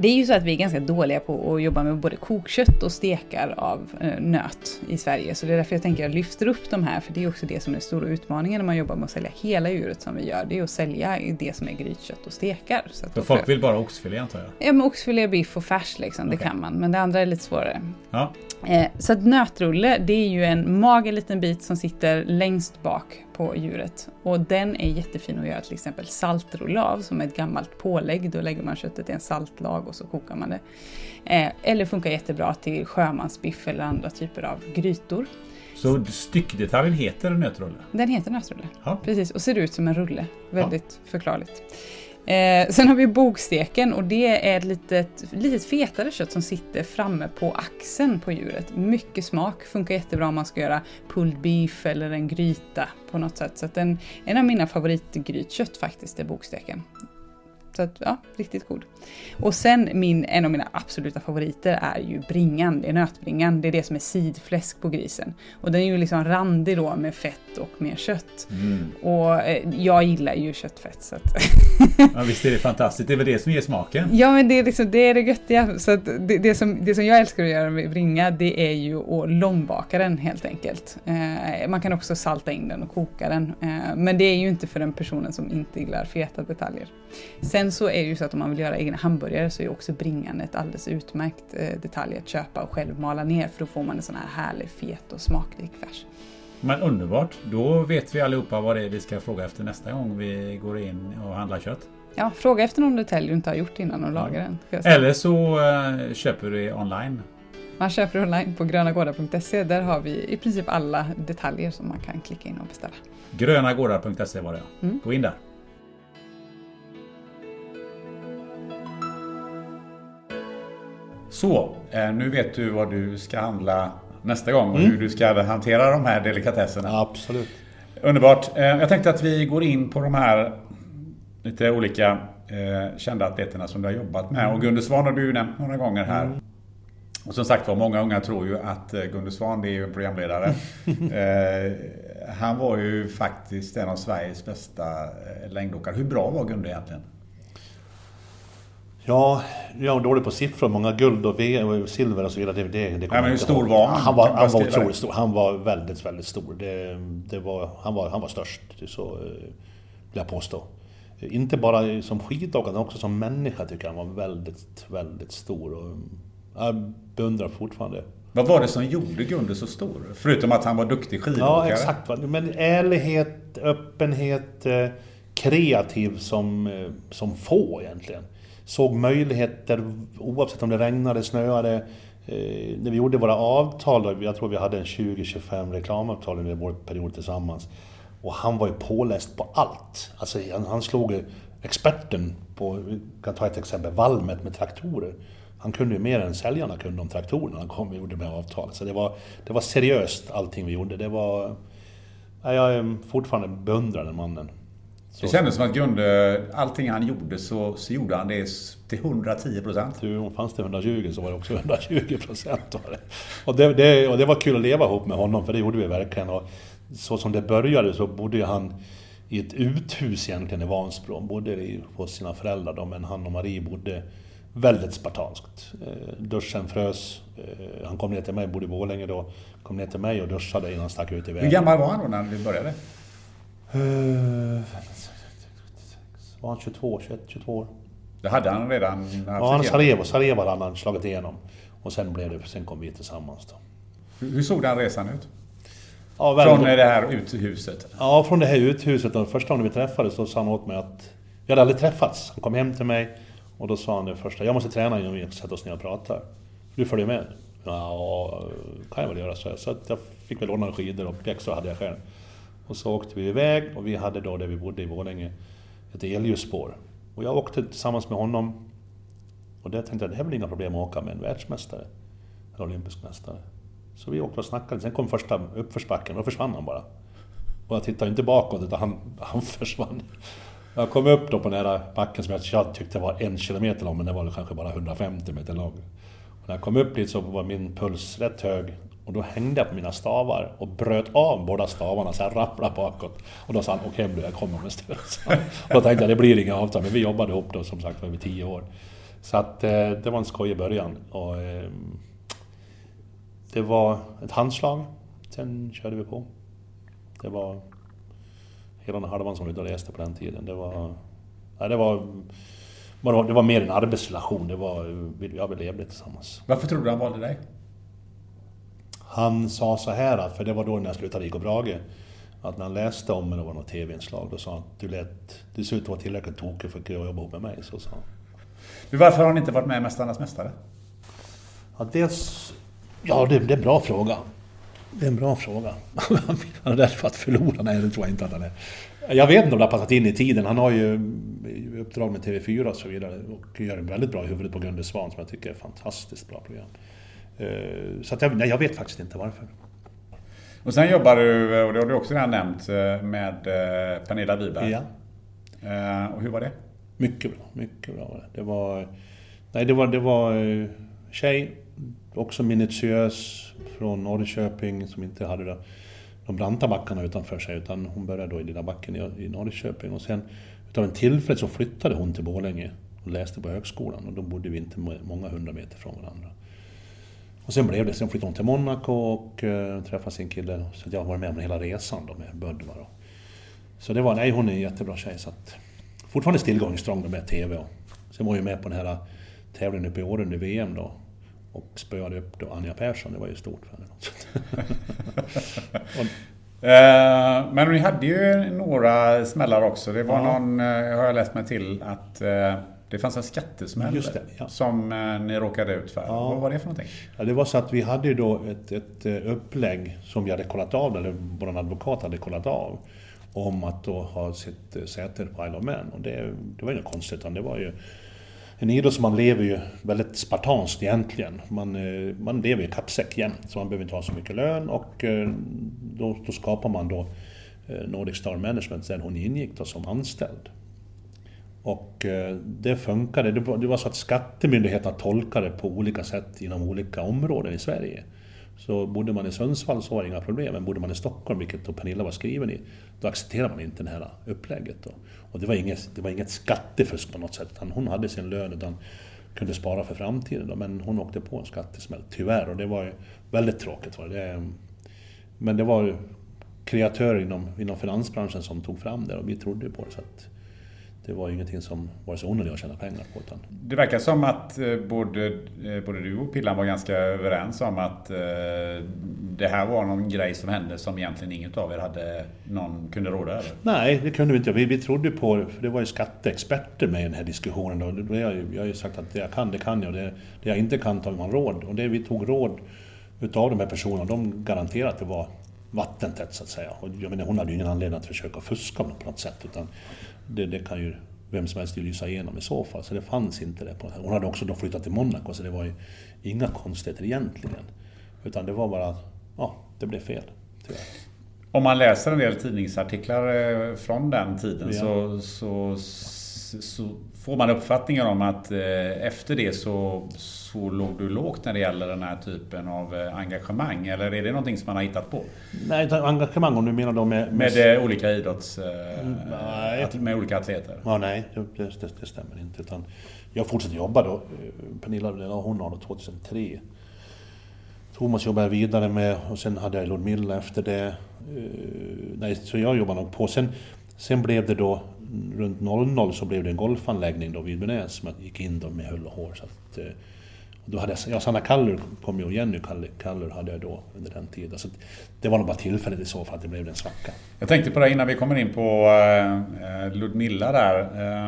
Det är ju så att vi är ganska dåliga på att jobba med både kokkött och stekar av eh, nöt i Sverige. Så det är därför jag tänker att jag lyfter upp de här, för det är också det som är den stora utmaningen när man jobbar med att sälja hela djuret som vi gör. Det är att sälja det som är grytkött och stekar. Så att För folk får- vill bara oxfilé antar jag? Ja, men oxfilé, biff och färs liksom, det Okej. kan man. Men det andra är lite svårare. Ja. Eh, så att nötrulle, det är ju en mager liten bit som sitter längst bak på djuret. Och den är jättefin att göra till exempel saltrulle av, som är ett gammalt pålägg. Då lägger man köttet i en saltlag och så kokar man det. Eh, eller funkar jättebra till sjömansbiff eller andra typer av grytor. Så styckdetaljen heter nötrulle? Den heter nötrulle. Ja. Precis, och ser ut som en rulle. Väldigt förklarligt. Eh, sen har vi bogsteken och det är ett litet, litet fetare kött som sitter framme på axeln på djuret. Mycket smak, funkar jättebra om man ska göra pulled beef eller en gryta på något sätt. Så att en, en av mina favoritgrytkött faktiskt är bogsteken. Så att, ja, riktigt god. Och sen min, en av mina absoluta favoriter är ju bringan, det är nötbringan. Det är det som är sidfläsk på grisen. Och den är ju liksom randig då med fett och med kött. Och eh, jag gillar ju köttfett så att ja. Visst är det fantastiskt? Det är väl det som ger smaken? Ja men det är, liksom, det är det göttiga. Så att det, det, som, det som jag älskar att göra med bringa det är ju att långbaka den helt enkelt. Eh, man kan också salta in den och koka den. Eh, men det är ju inte för den personen som inte gillar feta detaljer. Sen så är det ju så att om man vill göra egna hamburgare så är också bringan ett alldeles utmärkt eh, detalj att köpa och själv mala ner för då får man en sån här härlig fet och smakrik färs. Men underbart! Då vet vi allihopa vad det är vi ska fråga efter nästa gång vi går in och handlar kött. Ja, fråga efter någon detalj du inte har gjort innan och laga den. ska jag säga. Eller så eh, köper du online. Man köper online på grönagårdar.se. Där har vi i princip alla detaljer som man kan klicka in och beställa. Grönagårdar.se var det ja. Mm. Gå in där. Så, eh, nu vet du vad du ska handla nästa gång och hur du ska hantera de här delikatesserna. Absolut. Underbart. Eh, Jag tänkte att vi går in på de här lite olika eh, kända atleterna som du har jobbat med. Och Gunde Svan har du ju nämnt några gånger här. Och som sagt var, många unga tror ju att Gunde Svan det är ju en programledare. han var ju faktiskt en av Sveriges bästa längdåkare. Hur bra var Gunde egentligen? Ja, jag är dålig på siffror. Många guld och v silver och så vidare. Det, det, det kommer men hur stor var han? Han var, han var otroligt stor. Han var väldigt, väldigt stor. Det, det var, han, var, han var störst, så eh, vill jag påstå. inte bara som skidåkare, utan också som människa tycker jag han var väldigt, väldigt stor. Och jag beundrar fortfarande. Vad var det som gjorde Gunde så stor? Förutom att han var duktig skidåkare? Ja, exakt. Men ärlighet, öppenhet, eh, kreativ som, eh, som få egentligen. Såg möjligheter oavsett om det regnade, snöade. Eh, när vi gjorde våra avtal, jag tror vi hade en 20-25 reklamavtal under vår period tillsammans. Och han var ju påläst på allt. Alltså han, han slog experten på, vi kan ta ett exempel, Valmet med traktorer. Han kunde ju mer än säljarna kunde om traktorerna när han kom och gjorde med avtal. Så det var, det var seriöst allting vi gjorde. Det var... Jag är fortfarande beundrad den mannen. Så. Det kändes som att Gunde, allting han gjorde så, så gjorde han det till 110 procent. Fanns det 120 så var det också 120 procent. Och det, det, och det var kul att leva ihop med honom, för det gjorde vi verkligen. Och så som det började så bodde han i ett uthus egentligen i Vansbro. Bodde hos sina föräldrar då, men han och Marie bodde väldigt spartanskt. Eh, duschen frös. Eh, han kom ner till mig, bodde i Borlänge då. Kom ner till mig och duschade innan han stack ut i vägen. Hur gammal var han då när vi började? Var han 22, 21, 22 år? Det hade han redan haft Ja, han Sarajevo, Sarajevo hade han slagit igenom. Och sen, blev det, sen kom vi tillsammans då. Hur såg den resan ut? Ja, från det här uthuset? Ja, från det här uthuset. Och första gången vi träffades så sa han åt mig att... Vi hade aldrig träffats. Han kom hem till mig och då sa han det första, jag måste träna innan vi sätter oss ner och pratar. Du följer med? Ja, kan jag väl göra, så. Så jag fick väl låna skidor och pjäxor hade jag själv. Och så åkte vi iväg och vi hade då, där vi bodde i Borlänge, ett elljusspår. Och jag åkte tillsammans med honom. Och där tänkte jag, det är väl inga problem att åka med en världsmästare. En olympisk mästare. Så vi åkte och snackade, sen kom första uppförsbacken, och då försvann han bara. Och jag tittade inte bakåt, utan han, han försvann. Jag kom upp då på den här backen som jag tyckte var en kilometer lång, men den var kanske bara 150 meter lång. Och när jag kom upp dit så var min puls rätt hög. Och då hängde jag på mina stavar och bröt av båda stavarna så jag ramlade bakåt. Och då sa han, åk hem du, jag kommer med stöd. Och då tänkte jag, det blir inga avtal. Men vi jobbade ihop då som sagt var över tio år. Så att eh, det var en skojig början. Och, eh, det var ett handslag. Sen körde vi på. Det var hela den halvan som vi då reste på den tiden. Det var... Ja, det var... Det var mer en arbetsrelation. Det var, ja, vi levde tillsammans. Varför tror du han valde dig? Han sa så här, för det var då när jag slutade i Brage, att när han läste om mig, det var något TV-inslag, då sa han att du, lät, du ser ut att vara tillräckligt tokig för att jobba ihop med mig. Så sa han. Men varför har han inte varit med i Mästarnas Mästare? Ja, dels... Ja, det, det är en bra fråga. Det är en bra fråga. Han är rädd för att förlora? Nej, det tror jag inte att han är. Jag vet inte om det har passat in i tiden. Han har ju uppdrag med TV4 och så vidare och gör en väldigt bra huvudet på Gunde Svan som jag tycker är ett fantastiskt bra program. Eh, så att jag, nej, jag vet faktiskt inte varför. Och sen jobbar du, och det har du också redan nämnt, eh, med eh, Pernilla Wiberg. Ja. Och hur var det? Mycket bra, mycket bra det. Det var... Nej, det var, det var tjej, också minutiös, från Norrköping som inte hade det, de branta backarna utanför sig utan hon började då i lilla backen i, i Norrköping och sen utav en tillfällighet så flyttade hon till Borlänge och läste på högskolan och då bodde vi inte många hundra meter från varandra. Och sen blev det, sen flyttade hon till Monaco och uh, träffade sin kille så jag har varit med om hela resan då med Bödvar. Så det var, nej hon är en jättebra tjej så att fortfarande still going strong med TV och sen var jag med på den här tävlingen uppe i Åre under VM då och spöade upp då Anja Persson, det var ju stort för henne. Eh, men ni hade ju några smällar också. Det var ja. någon, eh, har jag läst mig till, att eh, det fanns en skattesmäll det, ja. som ni råkade ut för. Ja. Vad var det för någonting? Ja, det var så att vi hade då ett, ett upplägg som vi hade kollat av, eller vår advokat hade kollat av, om att då ha sitt säte på Isle of Man. Och det, det var inget konstigt, utan det var ju en idrottsman lever ju väldigt spartanskt egentligen. Man, eh, man lever i kappsäck jämt, så man behöver inte ha så mycket lön och eh, då, då skapar man då eh, Nordic Star Management där hon ingick då som anställd. Och eh, det funkade. Det var så att skattemyndigheterna tolkade på olika sätt inom olika områden i Sverige. Så bodde man i Sundsvall så var det inga problem, men bodde man i Stockholm, vilket då Pernilla var skriven i, då accepterade man inte det här upplägget. Då. Och det var, inget, det var inget skattefusk på något sätt, utan hon hade sin lön utan kunde spara för framtiden. Då, men hon åkte på en skattesmäll, tyvärr, och det var ju väldigt tråkigt. Var det. Men det var kreatörer inom, inom finansbranschen som tog fram det och vi trodde på det. Så det var ingenting som var så onödigt att tjäna pengar på. Utan... Det verkar som att eh, både, eh, både du och Pillan var ganska överens om att eh, det här var någon grej som hände som egentligen inget av er hade någon kunde råda över. Nej, det kunde vi inte. Vi, vi trodde på för det var ju skatteexperter med i den här diskussionen. Och jag, jag har ju sagt att det jag kan, det kan jag. Det, det jag inte kan tar man råd. Och det vi tog råd utav de här personerna, de garanterade att det var vattentätt så att säga. Och jag menar, hon hade ju ingen anledning att försöka fuska på något sätt. Utan det, det kan ju vem som helst lysa igenom i så fall. Så det fanns inte det. På, hon hade också då flyttat till Monaco så det var ju inga konstigheter egentligen. Utan det var bara, ja, det blev fel. Tyvärr. Om man läser en del tidningsartiklar eh, från den tiden ja. så, så, så, får man uppfattningen om att eh, efter det så, så låg du lågt när det gäller den här typen av eh, engagemang? Eller är det någonting som man har hittat på? Nej, engagemang om du menar då med... Med, med olika idrotts... Nej. Med olika atleter? Ja, nej, det, det, det stämmer inte. Utan jag fortsatte jobba då. Pernilla, hon har då 2003. Thomas jobbade vidare med och sen hade jag Ludmilla efter det. Nej, så jag jobbade nog på. Sen, sen blev det då runt 00 så blev det en golfanläggning då vid Benäs som gick in då med hull och hår. Så att, eh, då hade jag, ja, Sanna Kallur kom ju och Jenny Kallur hade jag då under den tiden. Så det var nog bara tillfället i så fall att det blev en svacka. Jag tänkte på det innan vi kommer in på uh, Ludmilla där.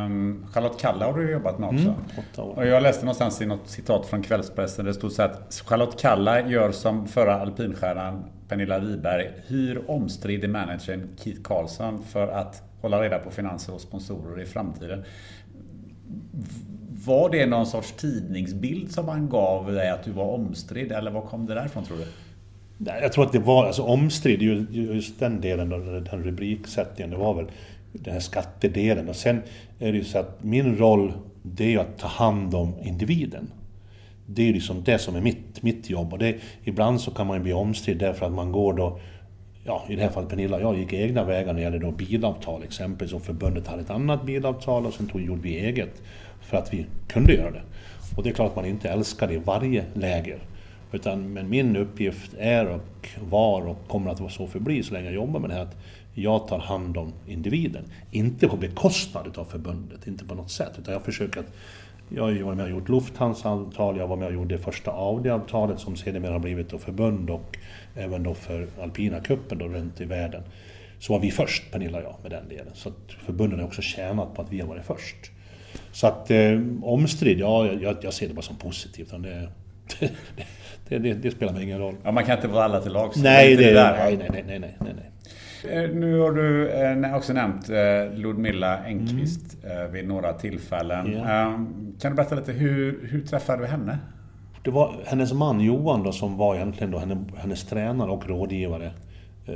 Um, Charlotte Kalla har du jobbat med också. Mm, åtta år. Och jag läste någonstans i något citat från kvällspressen. Det stod så att Charlotte Kalla gör som förra alpinstjärnan Pernilla Wiberg. Hyr omstridd managern Keith Karlsson för att hålla reda på finanser och sponsorer i framtiden. Var det någon sorts tidningsbild som han gav dig att du var omstridd eller var kom det därifrån tror du? Jag tror att det var, alltså omstridd, just den delen, den rubriksättningen, det var väl den här skattedelen. Och sen är det ju så att min roll, det är ju att ta hand om individen. Det är ju liksom det som är mitt, mitt jobb. Och det, ibland så kan man ju bli omstridd därför att man går då ja, i det här fallet Pernilla och jag gick egna vägar när det gällde då bilavtal exempelvis. Och förbundet hade ett annat bilavtal och sen tog, gjorde vi eget för att vi kunde göra det. Och det är klart att man inte älskar det i varje läger. Utan, men min uppgift är och var och kommer att vara så förbli så länge jag jobbar med det här att jag tar hand om individen. Inte på bekostnad av förbundet, inte på något sätt. Utan jag försöker att jag har varit med och gjort Lufthansa-avtal, jag var med och gjorde det första Audi-avtalet som sedermera har blivit förbund och även då för alpina kuppen då runt i världen. Så var vi först, Pernilla och jag, med den delen. Så förbunden har också tjänat på att vi har varit först. Så att eh, omstridd, ja, jag, jag, ser det bara som positivt. Det, det, det, det, spelar mig ingen roll. Ja, man kan inte vara alla till lags. Nej, nej, nej, nej, nej, nej, nej. Eh, nu har du eh, också nämnt eh, Ludmilla Engqvist mm. vid några tillfällen. Yeah. Kan du berätta lite, hur, hur träffade du henne? Det var hennes man Johan då, som var egentligen då hennes, hennes tränare och rådgivare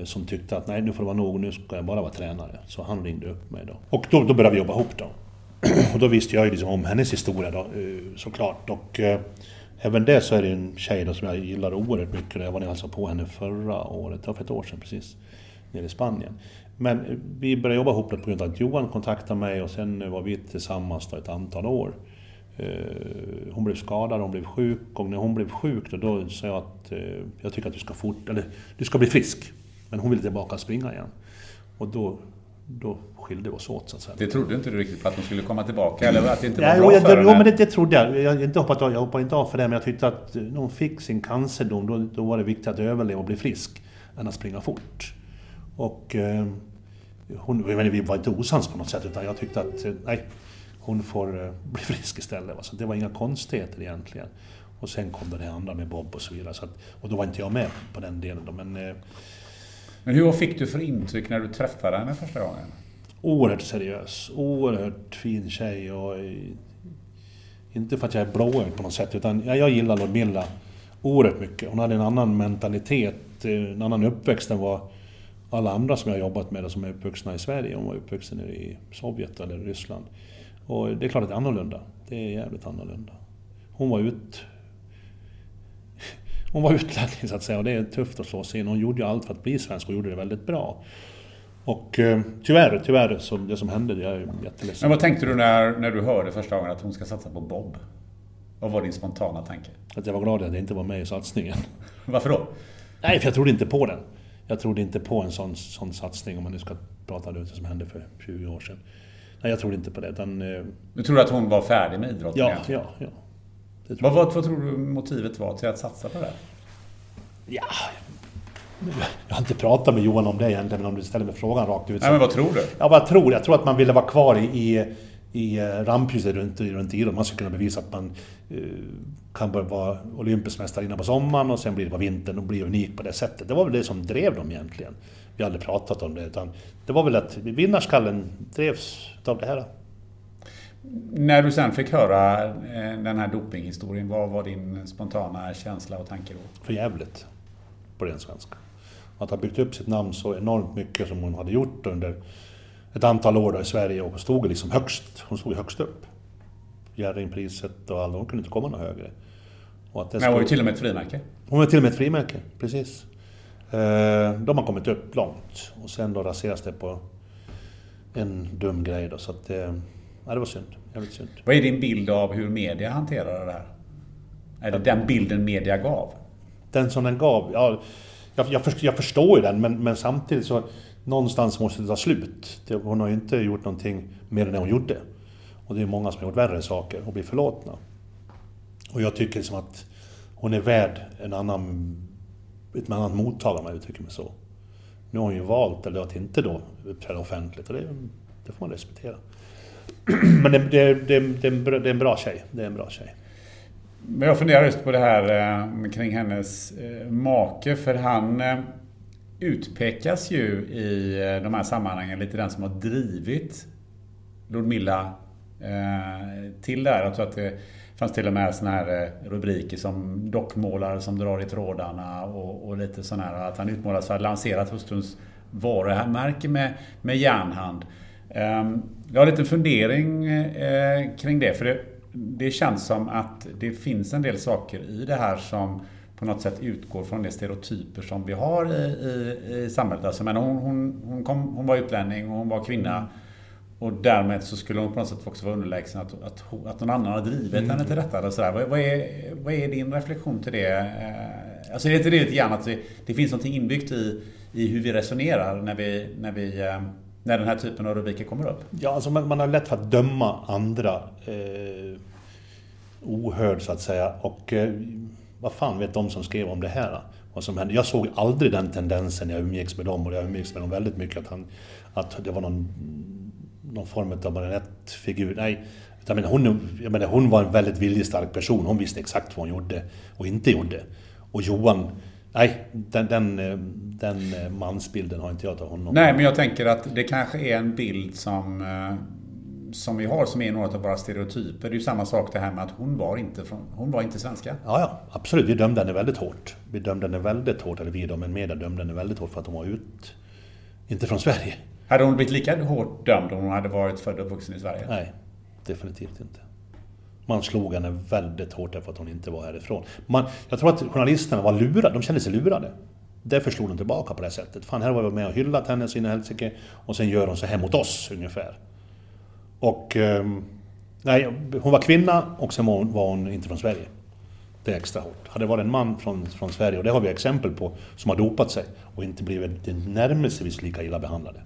som tyckte att nej, nu får det vara nog, nu ska jag bara vara tränare. Så han ringde upp mig då. Och då, då började vi jobba ihop då. Och då visste jag ju liksom om hennes historia då, såklart. Och även det så är det en tjej då som jag gillar oerhört mycket. Jag var nere och hälsade på henne förra året, var för ett år sedan precis, nere i Spanien. Men vi började jobba ihop på grund av att Johan kontaktade mig och sen var vi tillsammans då ett antal år. Eh, hon blev skadad, hon blev sjuk och när hon blev sjuk då, då sa jag att eh, jag tycker att du ska fort, eller du ska bli frisk. Men hon ville tillbaka och springa igen. Och då, då skilde oss åt så att säga. Det trodde inte du riktigt på att hon skulle komma tillbaka? Eller att det inte var ja, bra jag, för henne? Jo, men det, det trodde jag. Jag, inte hoppat, jag hoppade inte av för det, men jag tyckte att när hon fick sin cancerdom, då, då var det viktigt att överleva och bli frisk, än att springa fort. Och eh, hon, jag menar, vi var inte osams på något sätt, utan jag tyckte att eh, nej, hon får eh, bli frisk istället. Va? Så det var inga konstigheter egentligen. Och sen kom det andra med Bob och så vidare. Så att, och då var inte jag med på den delen. Då, men, eh, men hur fick du för intryck när du träffade henne första gången? Oerhört seriös, oerhört fin tjej och... Inte för att jag är blåögd på något sätt, utan jag gillar Ludmilla oerhört mycket. Hon hade en annan mentalitet, en annan uppväxt än vad alla andra som jag jobbat med som är uppvuxna i Sverige. Hon var uppvuxen i Sovjet eller Ryssland. Och det är klart att det är annorlunda. Det är jävligt annorlunda. Hon var ut... Hon var utlänning så att säga och det är tufft att slå sig in. Hon gjorde ju allt för att bli svensk och gjorde det väldigt bra. Och eh, tyvärr, tyvärr, så det som hände, jag är jätteledsen. Men vad tänkte du när, när du hörde första gången att hon ska satsa på Bob? Vad var din spontana tanke? Att jag var glad att jag inte var med i satsningen. Varför då? Nej, för jag trodde inte på den. Jag trodde inte på en sån, sån satsning, om man nu ska prata om det som hände för 20 år sedan. Nej, jag tror inte på det. Utan, eh, Du tror att hon var färdig med idrotten ja, ja, ja. Vad, jag. vad, vad tror du motivet var till att satsa på det? Ja, jag har inte pratat med Johan om det egentligen, men om du ställer mig frågan rakt ut. så- Nej, men vad tror du? Ja, vad jag tror? Jag tror att man ville vara kvar i, i, i eh, rampljuset runt, runt idrott. Man ska kunna bevisa att man eh, kan börja vara olympisk mästare innan på sommaren och sen blir det på vintern och blir unik på det sättet. Det var väl det som drev dem egentligen. Vi har aldrig pratat om det, utan det var väl att vinnarskallen drevs av det här. När du sen fick höra eh, den här dopinghistorien, vad var din spontana känsla och tanke då? För jävligt på ren svenska. Att ha byggt upp sitt namn så enormt mycket som hon hade gjort under ett antal år då i Sverige och stod liksom högst, hon stod högst upp. Jerringpriset och alla, hon kunde inte komma något högre. Och att det Men det var ju till och med ett frimärke. Hon var till och med ett frimärke, precis. Eh, De har kommit upp långt och sen då raseras det på en dum grej då, så att det... Ja, det var synd. Jävligt synd. Vad är din bild av hur media hanterade det här? Eller den bilden media gav? Den som den gav, ja, jag, jag förstår ju den, men, men samtidigt så någonstans måste det ta slut. Hon har ju inte gjort någonting mer än det hon gjorde. Och det är många som har gjort värre saker och blir förlåtna. Och jag tycker liksom att hon är värd en annan, ett annat mottagande om jag uttrycker mig så. Nu har hon ju valt eller att inte då uppträda offentligt och det, det får man respektera. Men det, det, det, det, är en bra- det är en bra tjej. Det är en bra tjej. Men jag funderar just på det här eh, kring hennes eh, make, för han eh, utpekas ju i eh, de här sammanhangen lite den som har drivit Ludmilla eh, till det här. Jag tror att det fanns till och med såna här eh, rubriker som dockmålare som drar i trådarna och, och lite sådana här. Att han utmålas för att ha lanserat hustruns varumärke med, med järnhand. Ehm, jag har lite fundering eh, kring det. För det, det känns som att det finns en del saker i det här som på något sätt utgår från de stereotyper som vi har i, i, i samhället. Alltså, men hon, hon, hon, kom, hon var utlänning och hon var kvinna. Och därmed så skulle hon på något sätt också vara underlägsen att, att, att någon annan har drivit henne till detta. Eller sådär. Vad, vad, är, vad är din reflektion till det? Eh, Alltså är det inte det lite grann att det, det finns något inbyggt i, i hur vi resonerar när, vi, när, vi, eh, när den här typen av rubriker kommer upp? Ja, alltså man, man har lätt för att döma andra eh, ohörd så att säga. Och eh, vad fan vet de som skrev om det här? Vad som hände? Jag såg aldrig den tendensen när jag umgicks med dem och jag umgicks med dem väldigt mycket att, han, att det var någon, någon form av marionettfigur. Nej, utan jag menar, hon, jag menar, hon var en väldigt viljestark person. Hon visste exakt vad hon gjorde och inte gjorde. Och Johan, nej, den, den, den mansbilden har inte jag av honom. Nej, men jag tänker att det kanske är en bild som, eh, som vi har som är några av våra stereotyper. Det är ju samma sak det här med att hon var inte, från, hon var inte svenska. Ja, ja, absolut. Vi dömde henne väldigt hårt. Vi dömde henne väldigt hårt, eller vi men media dömde henne väldigt hårt för att hon var ut... Inte från Sverige. Hade hon blivit lika hårt dömd om hon hade varit född och uppvuxen i Sverige? Nej, definitivt inte. Man slog henne väldigt hårt därför att hon inte var härifrån. Man, jag tror att journalisterna var lurade, de kände sig lurade. Därför slog de tillbaka på det här sättet. Fan, här har vi med och hyllat henne så in i helsike och sen gör hon så här mot oss ungefär. Och... ehm, nej, hon var kvinna och sen var hon, var hon inte från Sverige. Det är extra hårt. Hade det varit en man från, från Sverige, och det har vi exempel på, som har dopat sig och inte blivit närmelsevis lika illa behandlade.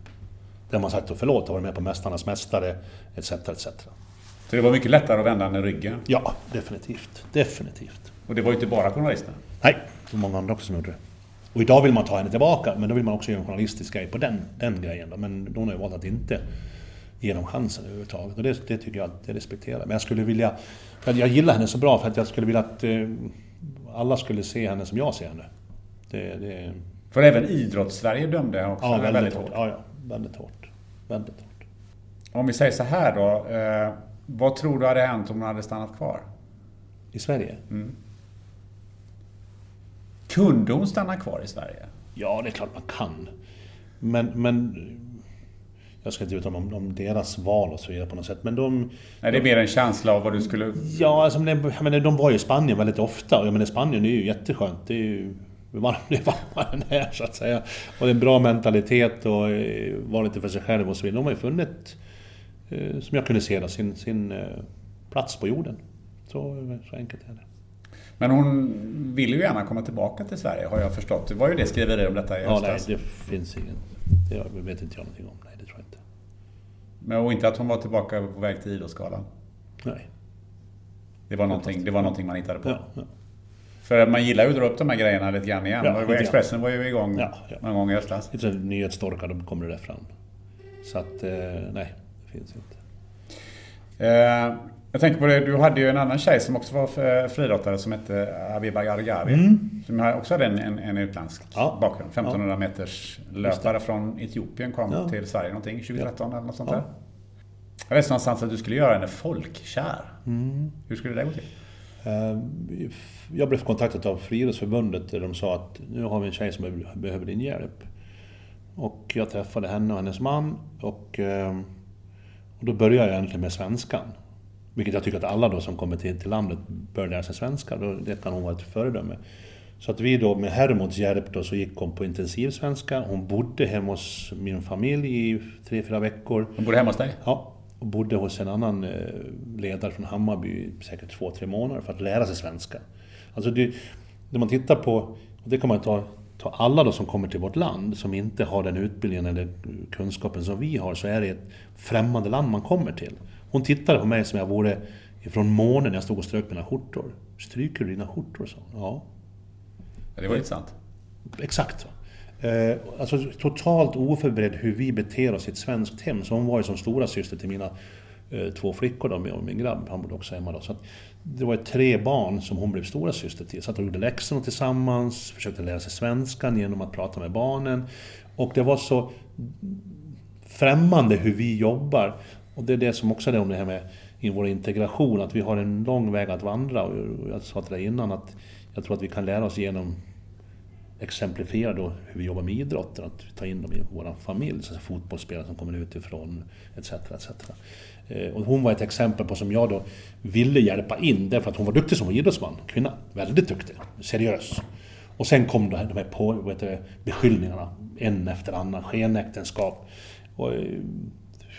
Har man sagt och förlåt, har varit med på Mästarnas Mästare, etc. etc. Så det var mycket lättare att vända henne ryggen. Ja, definitivt. Definitivt. Och det var ju inte bara journalisterna. Nej, det var många andra också som gjorde det. Och idag vill man ta henne tillbaka, men då vill man också göra en journalistisk grej på den, den grejen. Då. Men hon har ju valt att inte ge dem chansen överhuvudtaget. Och det, det tycker jag att jag respekterar. Men jag skulle vilja... För jag gillar henne så bra för att jag skulle vilja att eh, alla skulle se henne som jag ser henne. Det, det, För även idrotts-Sverige dömde också ja, väldigt, väldigt hårt. hårt. Ja, ja, väldigt hårt. Väldigt hårt. Om vi säger så här då. Eh, vad tror du hade hänt om hon hade stannat kvar? I Sverige? Kunde hon stanna kvar i Sverige? Ja, det är klart man kan. Men, men jag ska inte uttala mig om, om deras val och så vidare på något sätt. Men de... Nej, det är mer en känsla av vad du skulle... Ja, alltså, men, menar, de var ju i Spanien väldigt ofta. Och jag menar, Spanien är ju jätteskönt. Det är ju det är varmare än här så att säga. Och det är en bra mentalitet och eh, vara lite för sig själv och så vidare. De har ju funnit, eh, som jag kunde se det, sin, sin eh, plats på jorden. Så, så enkelt är det. Men hon ville ju gärna komma tillbaka till Sverige har jag förstått. Det var ju det skriverier om detta i Ja, nej, höstas. det finns ingen... Det vet inte jag någonting om. Nej, det tror jag. Men och inte att hon var tillbaka på väg till Idrottsgalan? Nej. Det var, någonting, det var någonting man hittade på? Ja, ja. För man gillar ju att dra upp de här grejerna lite grann igen. Ja. Expressen var ju igång Ja, ja. någon gång i höstas. Lite nyhetstorkar, då kommer det där fram. Så att, eh, nej, det finns inte. Eh, jag tänker på det, du hade ju en annan tjej som också var f- friidrottare som hette Abiba Gargari. Som har- också hade en, en, en utländsk Mm. Ja. bakgrund. 1500 meters löpare från Etiopien kom Ja. till Sverige någonting 2013 eller något sånt Ja. där. Jag läste någonstans att du skulle göra henne folkkär. Mm. Hur skulle det gå till? Eh, Jag blev kontaktad av Friidrottsförbundet där de sa att nu har vi en tjej som behöver- din hjälp. Och jag träffade henne och hennes man och, eh, och då började jag egentligen med svenskan. Vilket jag tycker att alla då som kommer till, till landet bör lära sig svenska. Då, det kan hon vara ett föredöme. Så att vi då med Hermods hjälp då så gick hon på intensivsvenska. Hon bodde hemma hos min familj i tre, fyra veckor. Hon bodde hemma hos dig? Ja, och bodde hos en annan eh, ledare från Hammarby i säkert två, tre månader för att lära sig svenska. Alltså det, när man tittar på, och det kan man ta, ta alla då som kommer till vårt land som inte har den utbildningen eller kunskapen som vi har, så är det ett främmande land man kommer till. Hon tittade på mig som jag vore ifrån månen när jag stod och strök mina skjortor. Stryker du dina skjortor? Så. Ja, Ja, det var intressant. Exakt. Eh, alltså totalt oförberedd hur vi beter oss i ett svenskt hem. Så hon var ju som stora syster till mina eh, två flickor då, och min grabb. Han bodde också hemma då. Så att det var tre barn som hon blev stora syster till. Så att de gjorde läxorna tillsammans, försökte lära sig svenskan genom att prata med barnen. Och det var så främmande hur vi jobbar. Och det är det som också är det om det här med i vår integration, att vi har en lång väg att vandra. Och jag sa till dig innan att jag tror att vi kan lära oss genom exemplifiera då hur vi jobbar med idrotten, att ta in dem i vår familj, så fotbollsspelare som kommer utifrån, etc. etc. Eh, och hon var ett exempel på som jag då ville hjälpa in, därför att hon var duktig som idrottsman, kvinna. Väldigt duktig, seriös. Och sen kom det här, de här på, vet du, beskyllningarna, en efter annan, skenäktenskap. Och eh,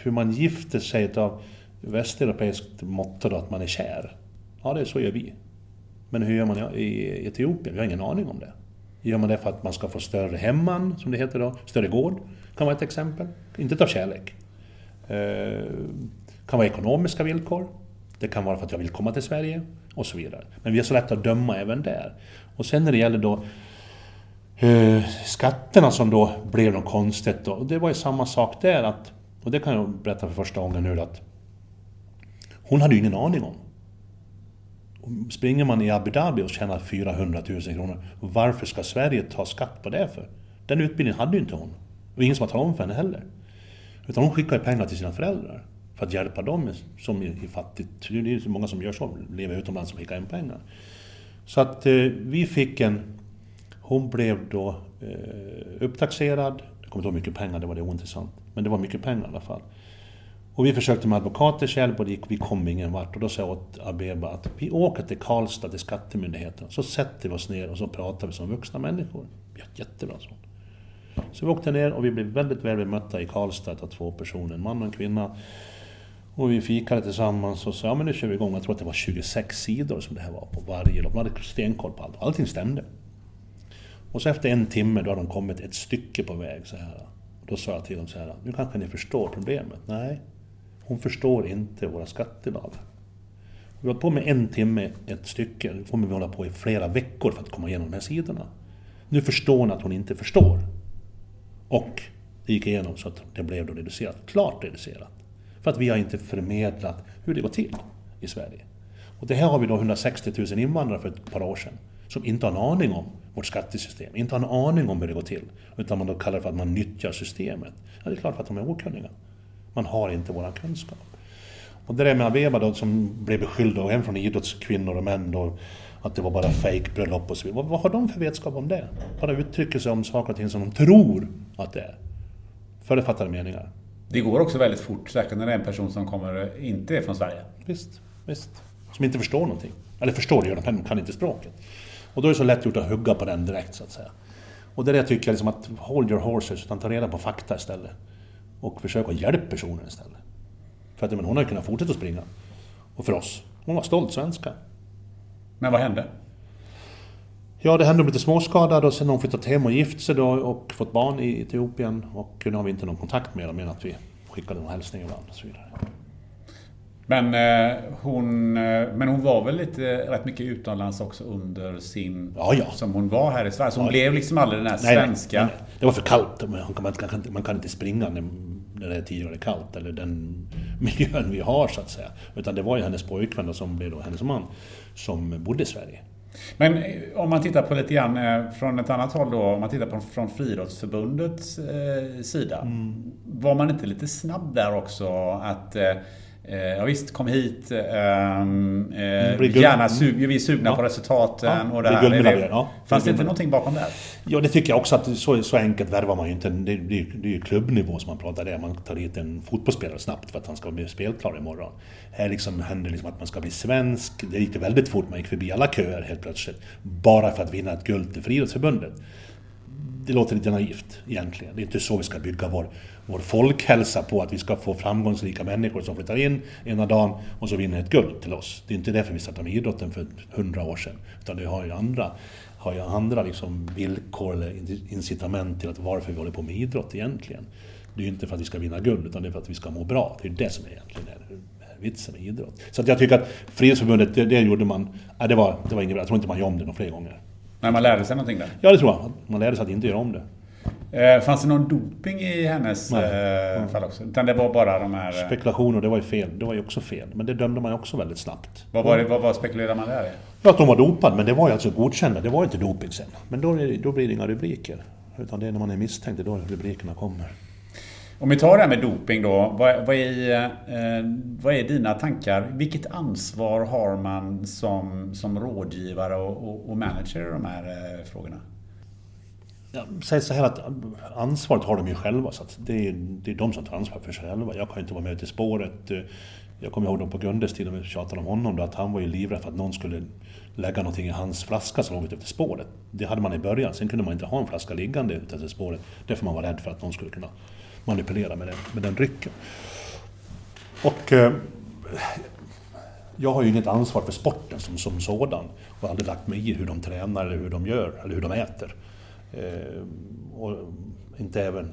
hur man gifter sig av västeuropeiskt motto då, att man är kär. Ja, det är så gör vi. Men hur gör man i Etiopien? Vi har ingen aning om det. Gör man det för att man ska få större hemman, som det heter då, större gård? Kan vara ett exempel. Inte utav kärlek. Eh, kan vara ekonomiska villkor. Det kan vara för att jag vill komma till Sverige och så vidare. Men vi har så lätt att döma även där. Och sen när det gäller då eh, skatterna som då blev något konstigt då. Det var ju samma sak där att, och det kan jag berätta för första gången nu att hon hade ju ingen aning om. Springer man i Abu Dhabi och tjänar 400 000 kronor, varför ska Sverige ta skatt på det för? Den utbildningen hade ju inte hon. Och ingen som har talat om för henne heller. Utan hon skickar ju pengar till sina föräldrar. För att hjälpa dem som är fattigt. Det är ju så många som gör så, lever utomlands och skickar in pengar. Så att eh, vi fick en... Hon blev då eh, upptaxerad. Jag kommer inte ihåg hur mycket pengar, det var det ointressant. Men det var mycket pengar i alla fall. Och vi försökte med advokaters hjälp och gick, vi kom ingen vart. Och då sa jag åt Abeba att vi åker till Karlstad, till Skattemyndigheten. Så sätter vi oss ner och så pratar vi som vuxna människor. Ja, jättebra så. Så vi åkte ner och vi blev väldigt väl bemötta i Karlstad av två personer, en man och en kvinna. Och vi fikade tillsammans och sa, ja men nu kör vi igång. Jag tror att det var 26 sidor som det här var på varje lopp. De hade stenkoll på allt. Allting stämde. Och så efter en timme då hade de kommit ett stycke på väg så här. Då sa jag till dem så här, nu kanske ni förstår problemet. Nej, hon förstår inte våra skattelagar. Vi har hållit på med en timme, ett stycke. Nu kommer vi hålla på i flera veckor för att komma igenom de här sidorna. Nu förstår hon att hon inte förstår. Och det gick igenom så att det blev då reducerat. Klart reducerat. För att vi har inte förmedlat hur det går till i Sverige. Och det här har vi då 160 000 invandrare för ett par år sedan. Som inte har en aning om vårt skattesystem, inte har en aning om hur det går till. Utan man då kallar det för att man nyttjar systemet. Ja, det är klart för att de är okunniga. Man har inte våran kunskap. Och det där med Abeba då som blev beskylld, och även från idrottskvinnor och män då, att det var bara fejkbröllop och så vidare. Vad, vad har de för vetskap om det? Bara uttrycker sig om saker och ting som de tror att det är. Förutfattade meningar. Det går också väldigt fort, säkert när det är en person som kommer, inte från Sverige. Visst, visst. Som inte förstår någonting. Eller förstår det de kan inte språket. Och då är det så lätt gjort att hugga på den direkt så att säga. Och det är det jag tycker liksom att hold your horses, utan ta reda på fakta istället. Och försök att hjälpa personen istället. För att men, hon har ju kunnat fortsätta springa. Och för oss, hon var stolt svenska. Men vad hände? Ja, det hände hon lite småskadad och sen har hon flyttat hem och gift sig då och fått barn i Etiopien. Och nu har vi inte någon kontakt med dem, men att vi skickade någon hälsning ibland och så vidare. Men, eh, hon, eh, men hon var väl lite rätt mycket utomlands också under sin... Ja, ja. Som hon var här i Sverige. Så hon Ja. blev liksom aldrig den här Nej, svenska... nej, nej. Det var för kallt. Man kan, man, kan, inte- springa när, när det är 10 grader kallt, eller den miljön vi har så att säga. Utan det var ju hennes pojkvän då, som blev då hennes man, som bodde i Sverige. Men eh, om man tittar på lite grann från ett annat håll då, om man tittar på från Friidrottsförbundets eh, sida. Mm. Var man inte lite snabb där också att eh, eh, Ja visst, kom hit. ehm, eh, guld- gärna sug, vi är sugna Ja. på resultaten Ja, och det här. Det, ja. Fanns det inte någonting bakom det? Ja, det tycker jag också att så, så enkelt värvar man ju inte. Det, det, det är ju klubbnivå som man pratar där. Man tar hit en fotbollsspelare snabbt för att han ska bli spelklar imorgon. Här liksom händer liksom att man ska bli svensk. Det gick väldigt fort, man gick förbi alla köer helt plötsligt. Bara för att vinna ett guld till Friidrottsförbundet. Det låter lite naivt egentligen. Det är inte så vi ska bygga vår, vår folkhälsa på, att vi ska få framgångsrika människor som flyttar in ena dagen och så vinner ett guld till oss. Det är inte därför vi startade med idrotten för hundra år sedan. Utan det har ju andra, har ju andra liksom villkor eller incitament till att varför vi håller på med idrott egentligen. Det är ju inte för att vi ska vinna guld, utan det är för att vi ska må bra. Det är ju det som egentligen är vitsen med idrott. Så att jag tycker att Frihetsförbundet, det, det gjorde man... Ja, det, var, det var inget bra. Jag tror inte man gör om det några fler gånger. När man lärde sig någonting där? Ja, det tror jag. Man lärde sig att inte göra om det. Eh, fanns det någon doping i hennes Nej. eh, fall också? Utan det var bara de här... eh, Spekulationer, det var ju fel. Det var ju också fel. Men det dömde man ju också väldigt snabbt. vad, var det, vad, vad spekulerade man där i? Ja, att de var dopad, men det var ju alltså godkända. Det var ju inte doping sen. Men då, då blir det inga rubriker. Utan det är när man är misstänkt, det är då rubrikerna kommer. Om vi tar det här med doping då. Vad, vad, är, eh, vad är dina tankar? Vilket ansvar har man som, som rådgivare och, och, och manager i de här eh, frågorna? Jag säger så här att ansvaret har de ju själva, så att det, är, det är de som tar ansvar för sig själva. Jag kan ju inte vara med ute i spåret. Jag kommer ihåg dem på Gundes tid, när vi tjatade om honom, då, att han var ju livrädd för att någon skulle lägga någonting i hans flaska som låg ute efter spåret. Det hade man i början, sen kunde man inte ha en flaska liggande ute efter spåret. Därför man var rädd för att någon skulle kunna manipulera med den, med den drycken. Och eh, jag har ju inget ansvar för sporten som, som sådan och har aldrig lagt mig i hur de tränar eller hur de gör eller hur de äter. Eh, och inte även,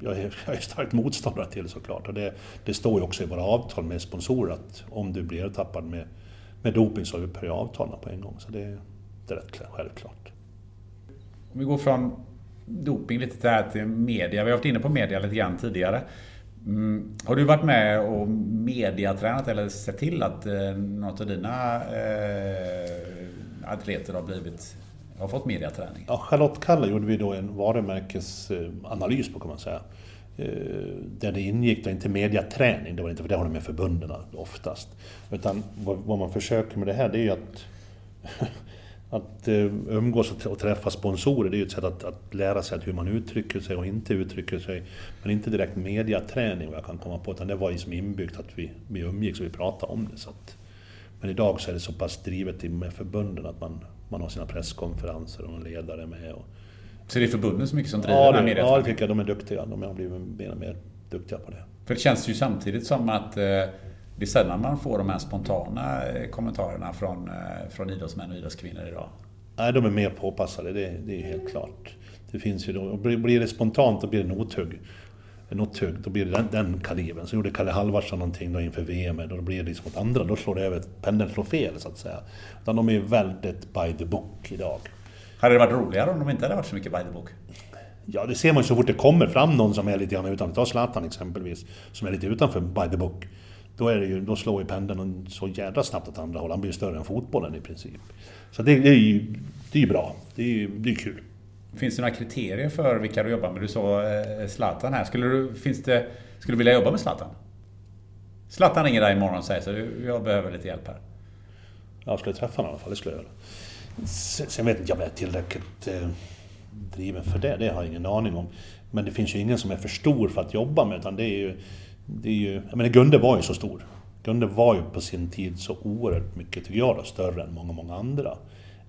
jag är, jag är starkt motståndare till det såklart och det, det står ju också i våra avtal med sponsorer att om du blir ertappad med, med doping så upphör ju avtalen på en gång. Så det, det är rätt självklart. Om vi går fram doping lite till, här till media. Vi har varit inne på media lite grann tidigare. Mm. Har du varit med och mediatränat eller sett till att eh, något av dina eh, atleter har blivit har fått mediaträning? Ja, Charlotte Kalla gjorde vi då en varumärkesanalys på kan man säga. Eh, där det ingick då inte mediaträning, det var inte för det har de med förbunden oftast. Utan vad, vad man försöker med det här det är ju att att eh, umgås och träffa sponsorer, det är ju ett sätt att, att lära sig att hur man uttrycker sig och inte uttrycker sig. Men inte direkt mediaträning vad jag kan komma på, utan det var ju som inbyggt att vi, vi umgicks och vi pratade om det. Så att, men idag så är det så pass drivet med förbunden att man, man har sina presskonferenser och en ledare med. Och, Så det är förbunden så mycket som driver ja, här det, ja, det mediaträningen? tycker jag. De är duktiga. De har blivit mer och mer duktiga på det. För det känns ju samtidigt som att eh, det är sällan man får de här spontana eh, kommentarerna från, eh, från idrottsmän och idrottskvinnor idag. Nej, de är mer påpassade, det, det är helt klart. Det finns ju då, blir det spontant då blir det nothugg. Något hugg, då blir det den, den kalibern. Så gjorde Kalle Halvarsson någonting då inför VM, då blir det liksom åt andra, då slår det över, pendeln slår fel så att säga. Utan de är väldigt by the book idag. Hade det varit roligare om de inte hade varit så mycket by the book? Ja, det ser man ju så fort det kommer fram någon som är lite grann utanför. Ta Zlatan exempelvis, som är lite utanför by the book. Då, är det ju, då slår ju pendeln så jädra snabbt åt andra håll. Han blir större än fotbollen i princip. Så det, det är ju det är bra. Det är ju det är kul. Finns det några kriterier för vilka du jobbar med? Du sa eh, Zlatan här. Skulle du, finns det, skulle du vilja jobba med Zlatan? Zlatan ringer dig imorgon och säger så "Du, jag behöver lite hjälp här. Jag skulle träffa honom i alla fall, det skulle jag göra. Sen, sen vet inte jag om jag är tillräckligt eh, driven för det, det har jag ingen aning om. Men det finns ju ingen som är för stor för att jobba med, utan det är ju... Det är ju jag menar, Gunde var ju så stor. Gunde var ju på sin tid så oerhört mycket, tycker jag, då, större än många, många andra.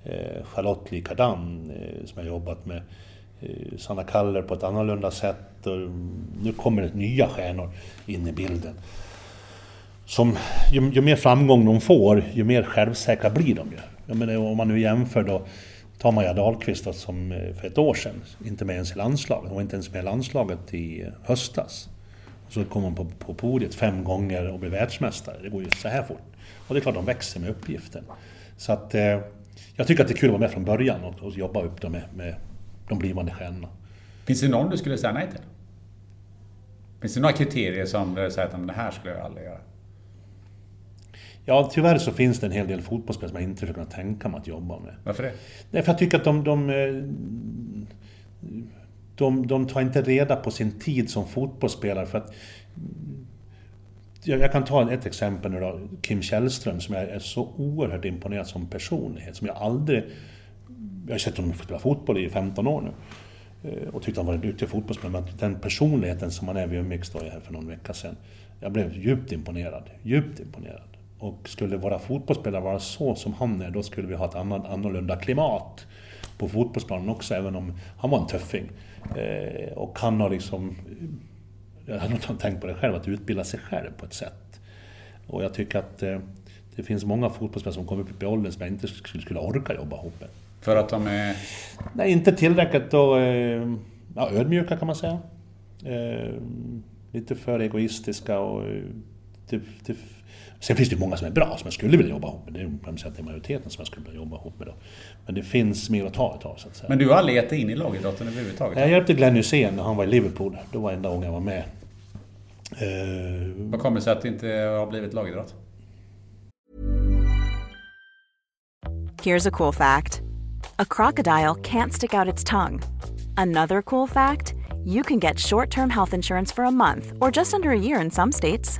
Eh, Charlotte likadan, eh, som jag jobbat med. Eh, Sanna Kaller på ett annorlunda sätt. Och mm, nu kommer det nya stjärnor in i bilden som, ju, ju mer framgång de får, ju mer självsäkra blir de ju. Jag menar, om man nu jämför då, tar Maja Dahlqvist då, som eh, för ett år sedan, inte med ens i landslaget, hon var inte ens med i landslaget i eh, höstas. Och så kommer man på, på podiet fem gånger och blir världsmästare. Det går ju så här fort. Och det är klart de växer med uppgiften. Så att eh, jag tycker att det är kul att vara med från början och, och jobba upp dem med, med de blivande stjärnorna. Finns det någon du skulle säga nej till? Finns det några kriterier som du säger att det här skulle jag aldrig göra? Ja, tyvärr så finns det en hel del fotbollsspelare som jag inte skulle kunna tänka mig att jobba med. Varför det? Nej, för jag tycker att de, de, eh, de, de tar inte reda på sin tid som fotbollsspelare. För att, jag kan ta ett exempel nu då, Kim Källström som jag är så oerhört imponerad som personlighet. Som jag aldrig... Jag har sett honom spela fotboll i 15 år nu. Eh, och tyckte han var en duktig fotbollsspelare. Men den personligheten som han är vid umgicks då här för någon vecka sedan. Jag blev djupt imponerad. Djupt imponerad. Och skulle våra fotbollsspelare vara så som han är, då skulle vi ha ett annorlunda klimat på fotbollsplanen också, även om han var en tuffing. Eh, och han har liksom, jag har tänkt på det själv, att utbilda sig själv på ett sätt. Och jag tycker att eh, det finns många fotbollsspelare som kommer upp i åldern som jag inte skulle, orka jobba ihop med. För att de är... Nej, inte tillräckligt då, eh, ja, ödmjuka kan man säga. Lite för egoistiska och det, det, Sen finns det ju många som är bra, som jag skulle vilja jobba ihop med. Det är, jag säga att det är majoriteten som jag skulle vilja jobba ihop med. Då. Men det finns mer att ta utav, så att säga. Men du har aldrig gett dig in i lagidrotten överhuvudtaget? Jag hjälpte Glenn Hysén när han var i Liverpool. Det var enda gången jag var med. Uh... Vad kommer det sig att det inte har blivit lagidrott? Here's a cool fact. A crocodile can't stick out its tongue. Another cool fact. You can get short-term health insurance for a month or just under a year in some states.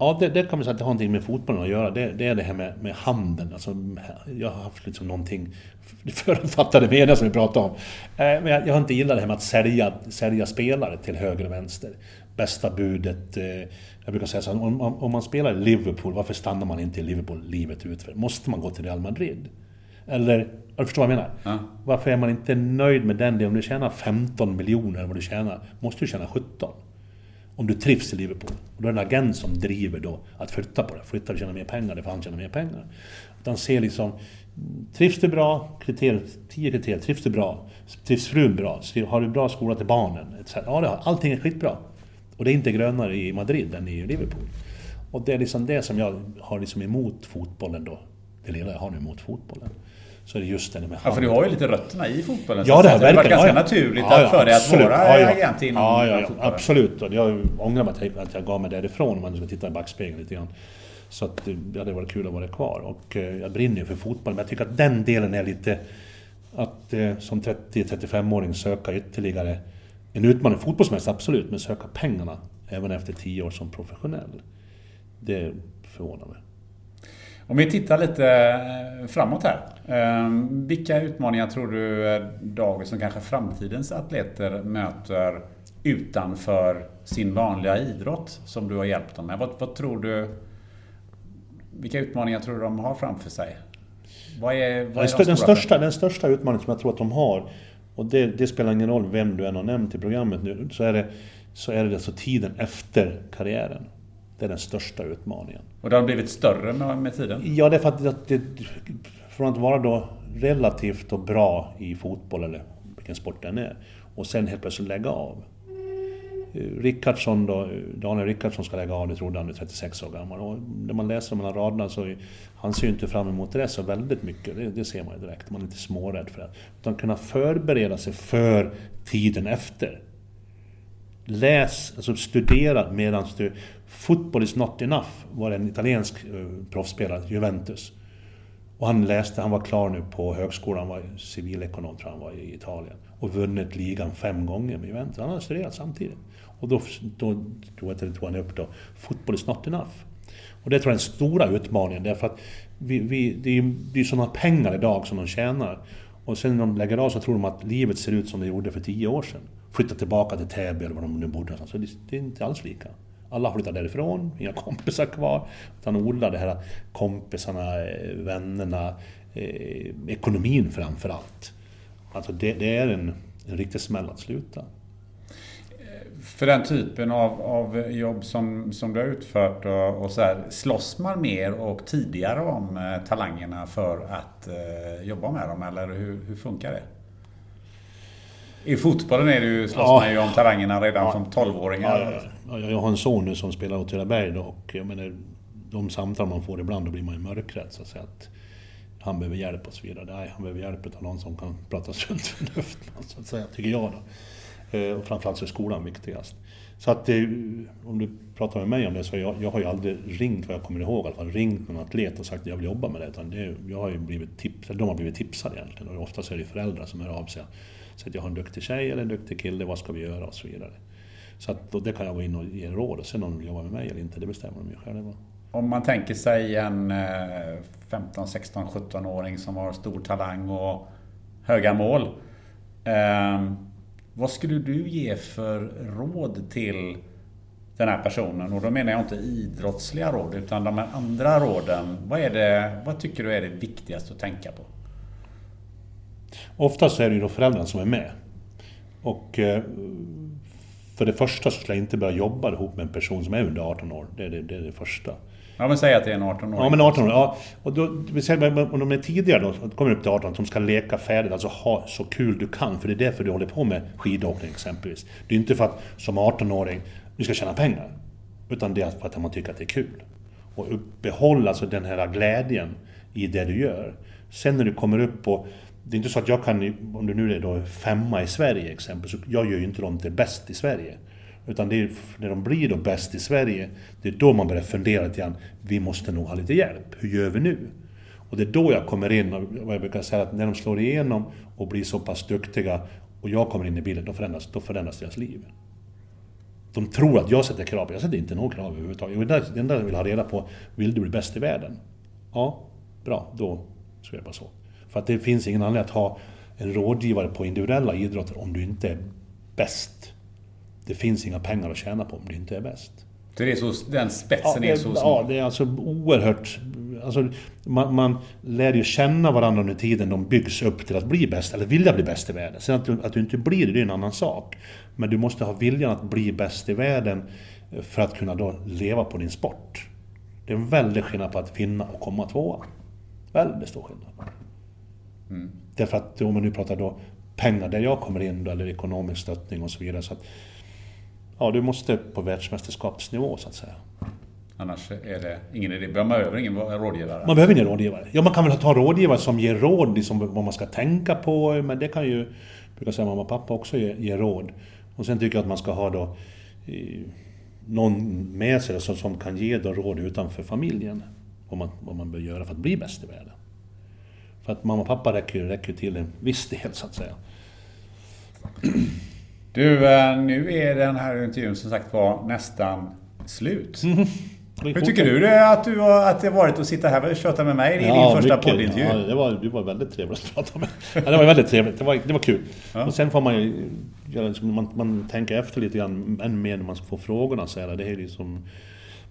Ja, det, det säga att det har någonting med fotbollen att göra. Det, det är det här med, med handeln. Alltså, jag har haft liksom någonting förutfattade meningar som vi pratade om. Eh, men jag, jag, har inte gillat det här med att sälja, sälja spelare till höger och vänster. Bästa budet. Eh, jag brukar säga så här, om, om, man spelar i Liverpool, varför stannar man inte i Liverpool livet ut? Måste man gå till Real Madrid? Eller, du förstår vad jag menar? Ja. Varför är man inte nöjd med den delen? Om du tjänar 15 miljoner, vad du tjänar, måste du tjäna 17. Om du trivs i Liverpool. Och då är det en agent som driver då att flytta på det. Flytta och tjäna mer pengar, det får han tjäna mer pengar. Utan ser liksom, trivs du bra? Kriterier, tio kriterier. Trivs du bra? Trivs frun bra? Har du bra skola till barnen? Ja, det har, allting är skitbra. Och det är inte grönare i Madrid än i Liverpool. Och det är liksom det som jag har liksom emot fotbollen då. Det lilla jag har nu emot fotbollen så är det just det med Ja, för du har ju lite rötterna i fotbollen. Ja, det har verkligen. Det varit ganska ja, naturligt ja, för dig att vara ja, agent inom ja, ja, ja, Absolut. Och jag ångrar mig att jag gav mig därifrån om man ska titta i backspegeln lite grann. Så att det hade varit kul att vara kvar. Och eh, jag brinner ju för fotboll, men jag tycker att den delen är lite... Att eh, som 30-35-åring söka ytterligare en utmaning fotbollsmässigt, absolut, men söka pengarna även efter 10 år som professionell. Det förvånar mig. Om vi tittar lite eh, framåt här. Ehm, vilka utmaningar tror du eh, dagens och kanske framtidens atleter möter utanför sin vanliga idrott som du har hjälpt dem med? Vad, vad tror du? Vilka utmaningar tror du de har framför sig? Vad är, vad är den, den, största, den största utmaningen som jag tror att de har, och det, det, spelar ingen roll vem du än har nämnt i programmet nu, så är det, så är det alltså tiden efter karriären. Det är den största utmaningen. Och det har blivit större med, med tiden? Ja, det är för att det, från att vara då relativt och bra i fotboll eller vilken sport den är, och sen helt plötsligt lägga av. Eh, Rickardsson då, eh, Daniel Rickardsson ska lägga av, det trodde han, är 36 år gammal. Och när man läser mellan raderna så han ser ju inte fram emot det så väldigt mycket, det, det ser man ju direkt. Man är inte smårädd för det. Utan kunna förbereda sig för tiden efter. Läs, alltså studera medan du... Football is not enough var en italiensk uh, proffsspelare, Juventus. Och han läste, han var klar nu på högskolan, han var civilekonom tror jag han var i Italien. Och vunnit ligan fem gånger med Juventus. Han hade studerat samtidigt. Och då, då, då tog han upp då, football is not enough. Och det tror jag är den stora utmaningen därför att vi, vi, det är ju det är sådana pengar idag som de tjänar. Och sen när de lägger av så tror de att livet ser ut som det gjorde för tio år sedan. Flytta tillbaka till Täby eller var de nu bodde någonstans. Så det, det är inte alls lika. Alla har flyttat därifrån, inga kompisar kvar. Utan odlar det här kompisarna, eh, vännerna, eh, ekonomin framför allt. Alltså det, det är en, en riktig smäll att sluta. För den typen av, av jobb som, som du har utfört och, och så här, slåss man mer och tidigare om eh, talangerna för att eh, jobba med dem eller hur, hur funkar det? I fotbollen är det ju, slåss ja. man ju om talangerna redan ja. som 12-åringar. Ja, jag har en son nu som spelar Åtvidaberg och jag menar, de samtal man får ibland då blir man ju mörkrädd så att säga. Att han behöver hjälp och så vidare. Nej, han behöver hjälp av någon som kan prata sunt förnuft, så att säga, tycker jag då. Eh, och framförallt så är skolan viktigast. Så att eh, om du pratar med mig om det så jag, jag har ju aldrig ringt, vad jag kommer ihåg, i alla fall ringt någon atlet och sagt att jag vill jobba med det. Utan det, jag har ju blivit tips, de har blivit tipsade egentligen och oftast är det föräldrar som hör av sig. Så att jag har en duktig tjej eller en duktig kille, vad ska vi göra och så vidare. Så att då, det kan jag gå in och ge råd och sen om de vill jobba med mig eller inte, det bestämmer de ju själva. Om man tänker sig en 15, 16, 17-åring som har stor talang och höga mål. Eh, vad skulle du ge för råd till den här personen? Och då menar jag inte idrottsliga råd utan de här andra råden. Vad, är det, vad tycker du är det viktigaste att tänka på? Oftast är det ju då föräldrarna som är med. Och eh, för det första så skulle jag inte börja jobba ihop med en person som är under 18 år. Det är det, det, är det första. Ja men säg att det är en 18 år. Ja men 18 år, ja. Och då, om de är tidigare då, kommer upp till 18, att de ska leka färdigt, alltså ha så kul du kan. För det är därför du håller på med skidåkning exempelvis. Det är inte för att som 18-åring, du ska tjäna pengar. Utan det är för att man tycker att det är kul. Och behålla alltså den här glädjen i det du gör. Sen när du kommer upp på det är inte så att jag kan, om du nu är då femma i Sverige exempel, så jag gör ju inte dem till bäst i Sverige. Utan det är när de blir då bäst i Sverige, det är då man börjar fundera lite grann, vi måste nog ha lite hjälp, hur gör vi nu? Och det är då jag kommer in, och vad jag brukar säga att när de slår igenom och blir så pass duktiga och jag kommer in i bilden, då förändras, då förändras deras liv. De tror att jag sätter krav, jag sätter inte några krav överhuvudtaget. Det enda jag vill ha reda på, vill du bli bäst i världen? Ja, bra, då ska jag hjälpas åt. För att det finns ingen anledning att ha en rådgivare på individuella idrotter om du inte är bäst. Det finns inga pengar att tjäna på om du inte är bäst. Så det är så, den spetsen ja, är så Ja, det är alltså oerhört... Alltså, man, man lär ju känna varandra under tiden de byggs upp till att bli bäst, eller vilja bli bäst i världen. Sen att du, att du inte blir det, det är en annan sak. Men du måste ha viljan att bli bäst i världen för att kunna då leva på din sport. Det är en väldig skillnad på att vinna och komma tvåa. Väldigt stor skillnad. Mm. Därför att om man nu pratar då pengar där jag kommer in då, eller ekonomisk stöttning och så vidare. Så att, ja, du måste på världsmästerskapsnivå så att säga. Annars är det ingen idé. Man behöver ingen rådgivare. Man behöver ingen rådgivare. Ja, man kan väl ta rådgivare som ger råd, liksom vad man ska tänka på. Men det kan ju, brukar säga mamma och pappa också ge, ge råd. Och sen tycker jag att man ska ha då någon med sig som, som kan ge då råd utanför familjen. Vad man, vad man bör göra för att bli bäst i världen. För att mamma och pappa räcker, räcker till en viss del så att säga. Du, eh, nu är den här intervjun som sagt var nästan slut. Mm. Hur tycker du det att, du har, att det varit att sitta här och köta med mig i ja, din första mycket, poddintervju? Ja, det var, det var väldigt trevligt att prata med. Ja, det var väldigt trevligt. Det var, det var kul. Ja. Och sen får man ju... Man, man tänker efter lite grann än mer när man får frågorna. Så här, det är liksom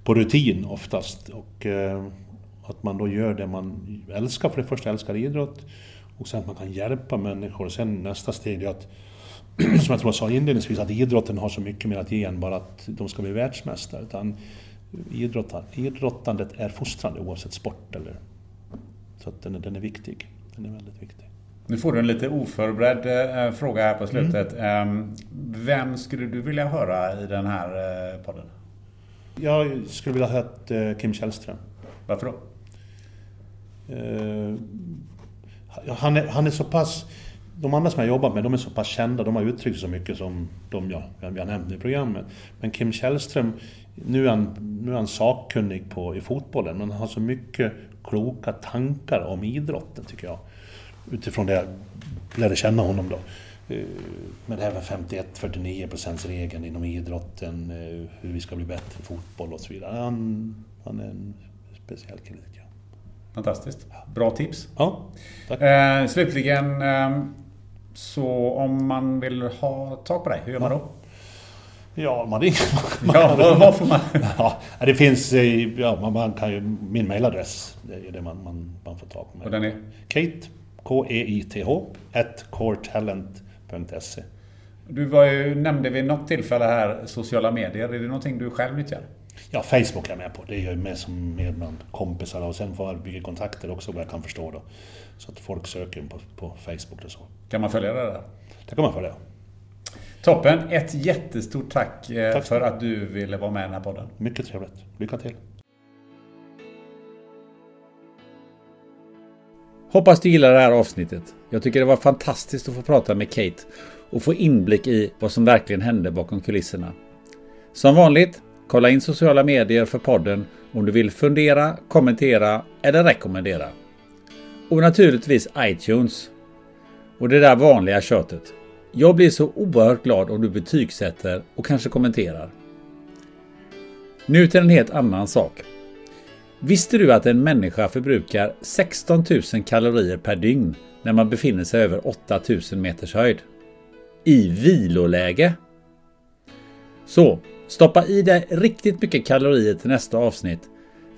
på rutin oftast. Och eh, att man då gör det man älskar. För det första älskar idrott. Och sen att man kan hjälpa människor. Sen nästa steg är att som jag tror jag sa inledningsvis, att idrotten har så mycket mer att ge än bara att de ska bli världsmästare. Utan idrottandet är fostrande oavsett sport. Eller, så att den, är, den är viktig. Den är väldigt viktig. Nu får du en lite oförberedd eh, fråga här på slutet. Mm. Vem skulle du vilja höra i den här eh, podden? Jag skulle vilja höra eh, Kim Källström. Varför då? Eh, han, är, han är så pass... De andra som jag jobbat med, de är så pass kända, de har uttryckt så mycket som de jag, jag nämnde i programmet. Men Kim Källström nu är han, nu är han sakkunnig på, i fotbollen, men han har så mycket kloka tankar om idrotten tycker jag. Utifrån det jag lärde känna honom då. Eh, men även 51-49 regeln inom idrotten, eh, hur vi ska bli bättre i fotboll och så vidare. Han, han är en speciell kille. Fantastiskt. Bra tips. Ja, tack. Eh, slutligen, eh, så om man vill ha tag på dig, hur gör man då? Ja, man ringer. ja, vad, får man? ja, det finns... Ja, man, kan ju... Min mailadress, det är det man, man, man får tag på mig. Och den är? Kate, K-E-I-T-H, at coretalent.se. Du var ju, nämnde vid något tillfälle här sociala medier. Är det någonting du själv nyttjar? Ja, Facebook är jag med på. Det är jag med som med bland kompisar och sen får jag bygga kontakter också vad jag kan förstå då. Så att folk söker på, på Facebook och så. Kan man följa det där? Det kan man följa. Toppen! Ett jättestort tack, eh, tack för att du ville vara med i den här podden. Mycket trevligt. Lycka till! Hoppas du gillar det här avsnittet. Jag tycker det var fantastiskt att få prata med Kate och få inblick i vad som verkligen hände bakom kulisserna. Som vanligt, kolla in sociala medier för podden om du vill fundera, kommentera eller rekommendera. Och naturligtvis iTunes. Och det där vanliga köttet. Jag blir så oerhört glad om du betygsätter och kanske kommenterar. Nu till en helt annan sak. Visste du att en människa förbrukar 16 000 kalorier per dygn när man befinner sig över 8 000 meters höjd? I viloläge! Så, stoppa i dig riktigt mycket kalorier till nästa avsnitt.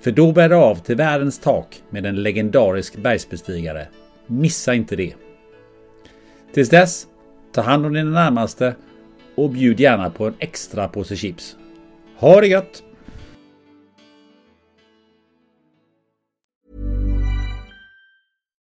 För då bär det av till världens tak med en legendarisk bergsbestigare. Missa inte det! Tills dess, Ta hand om dina närmaste och bjud gärna på en extra påse chips. Ha det gött!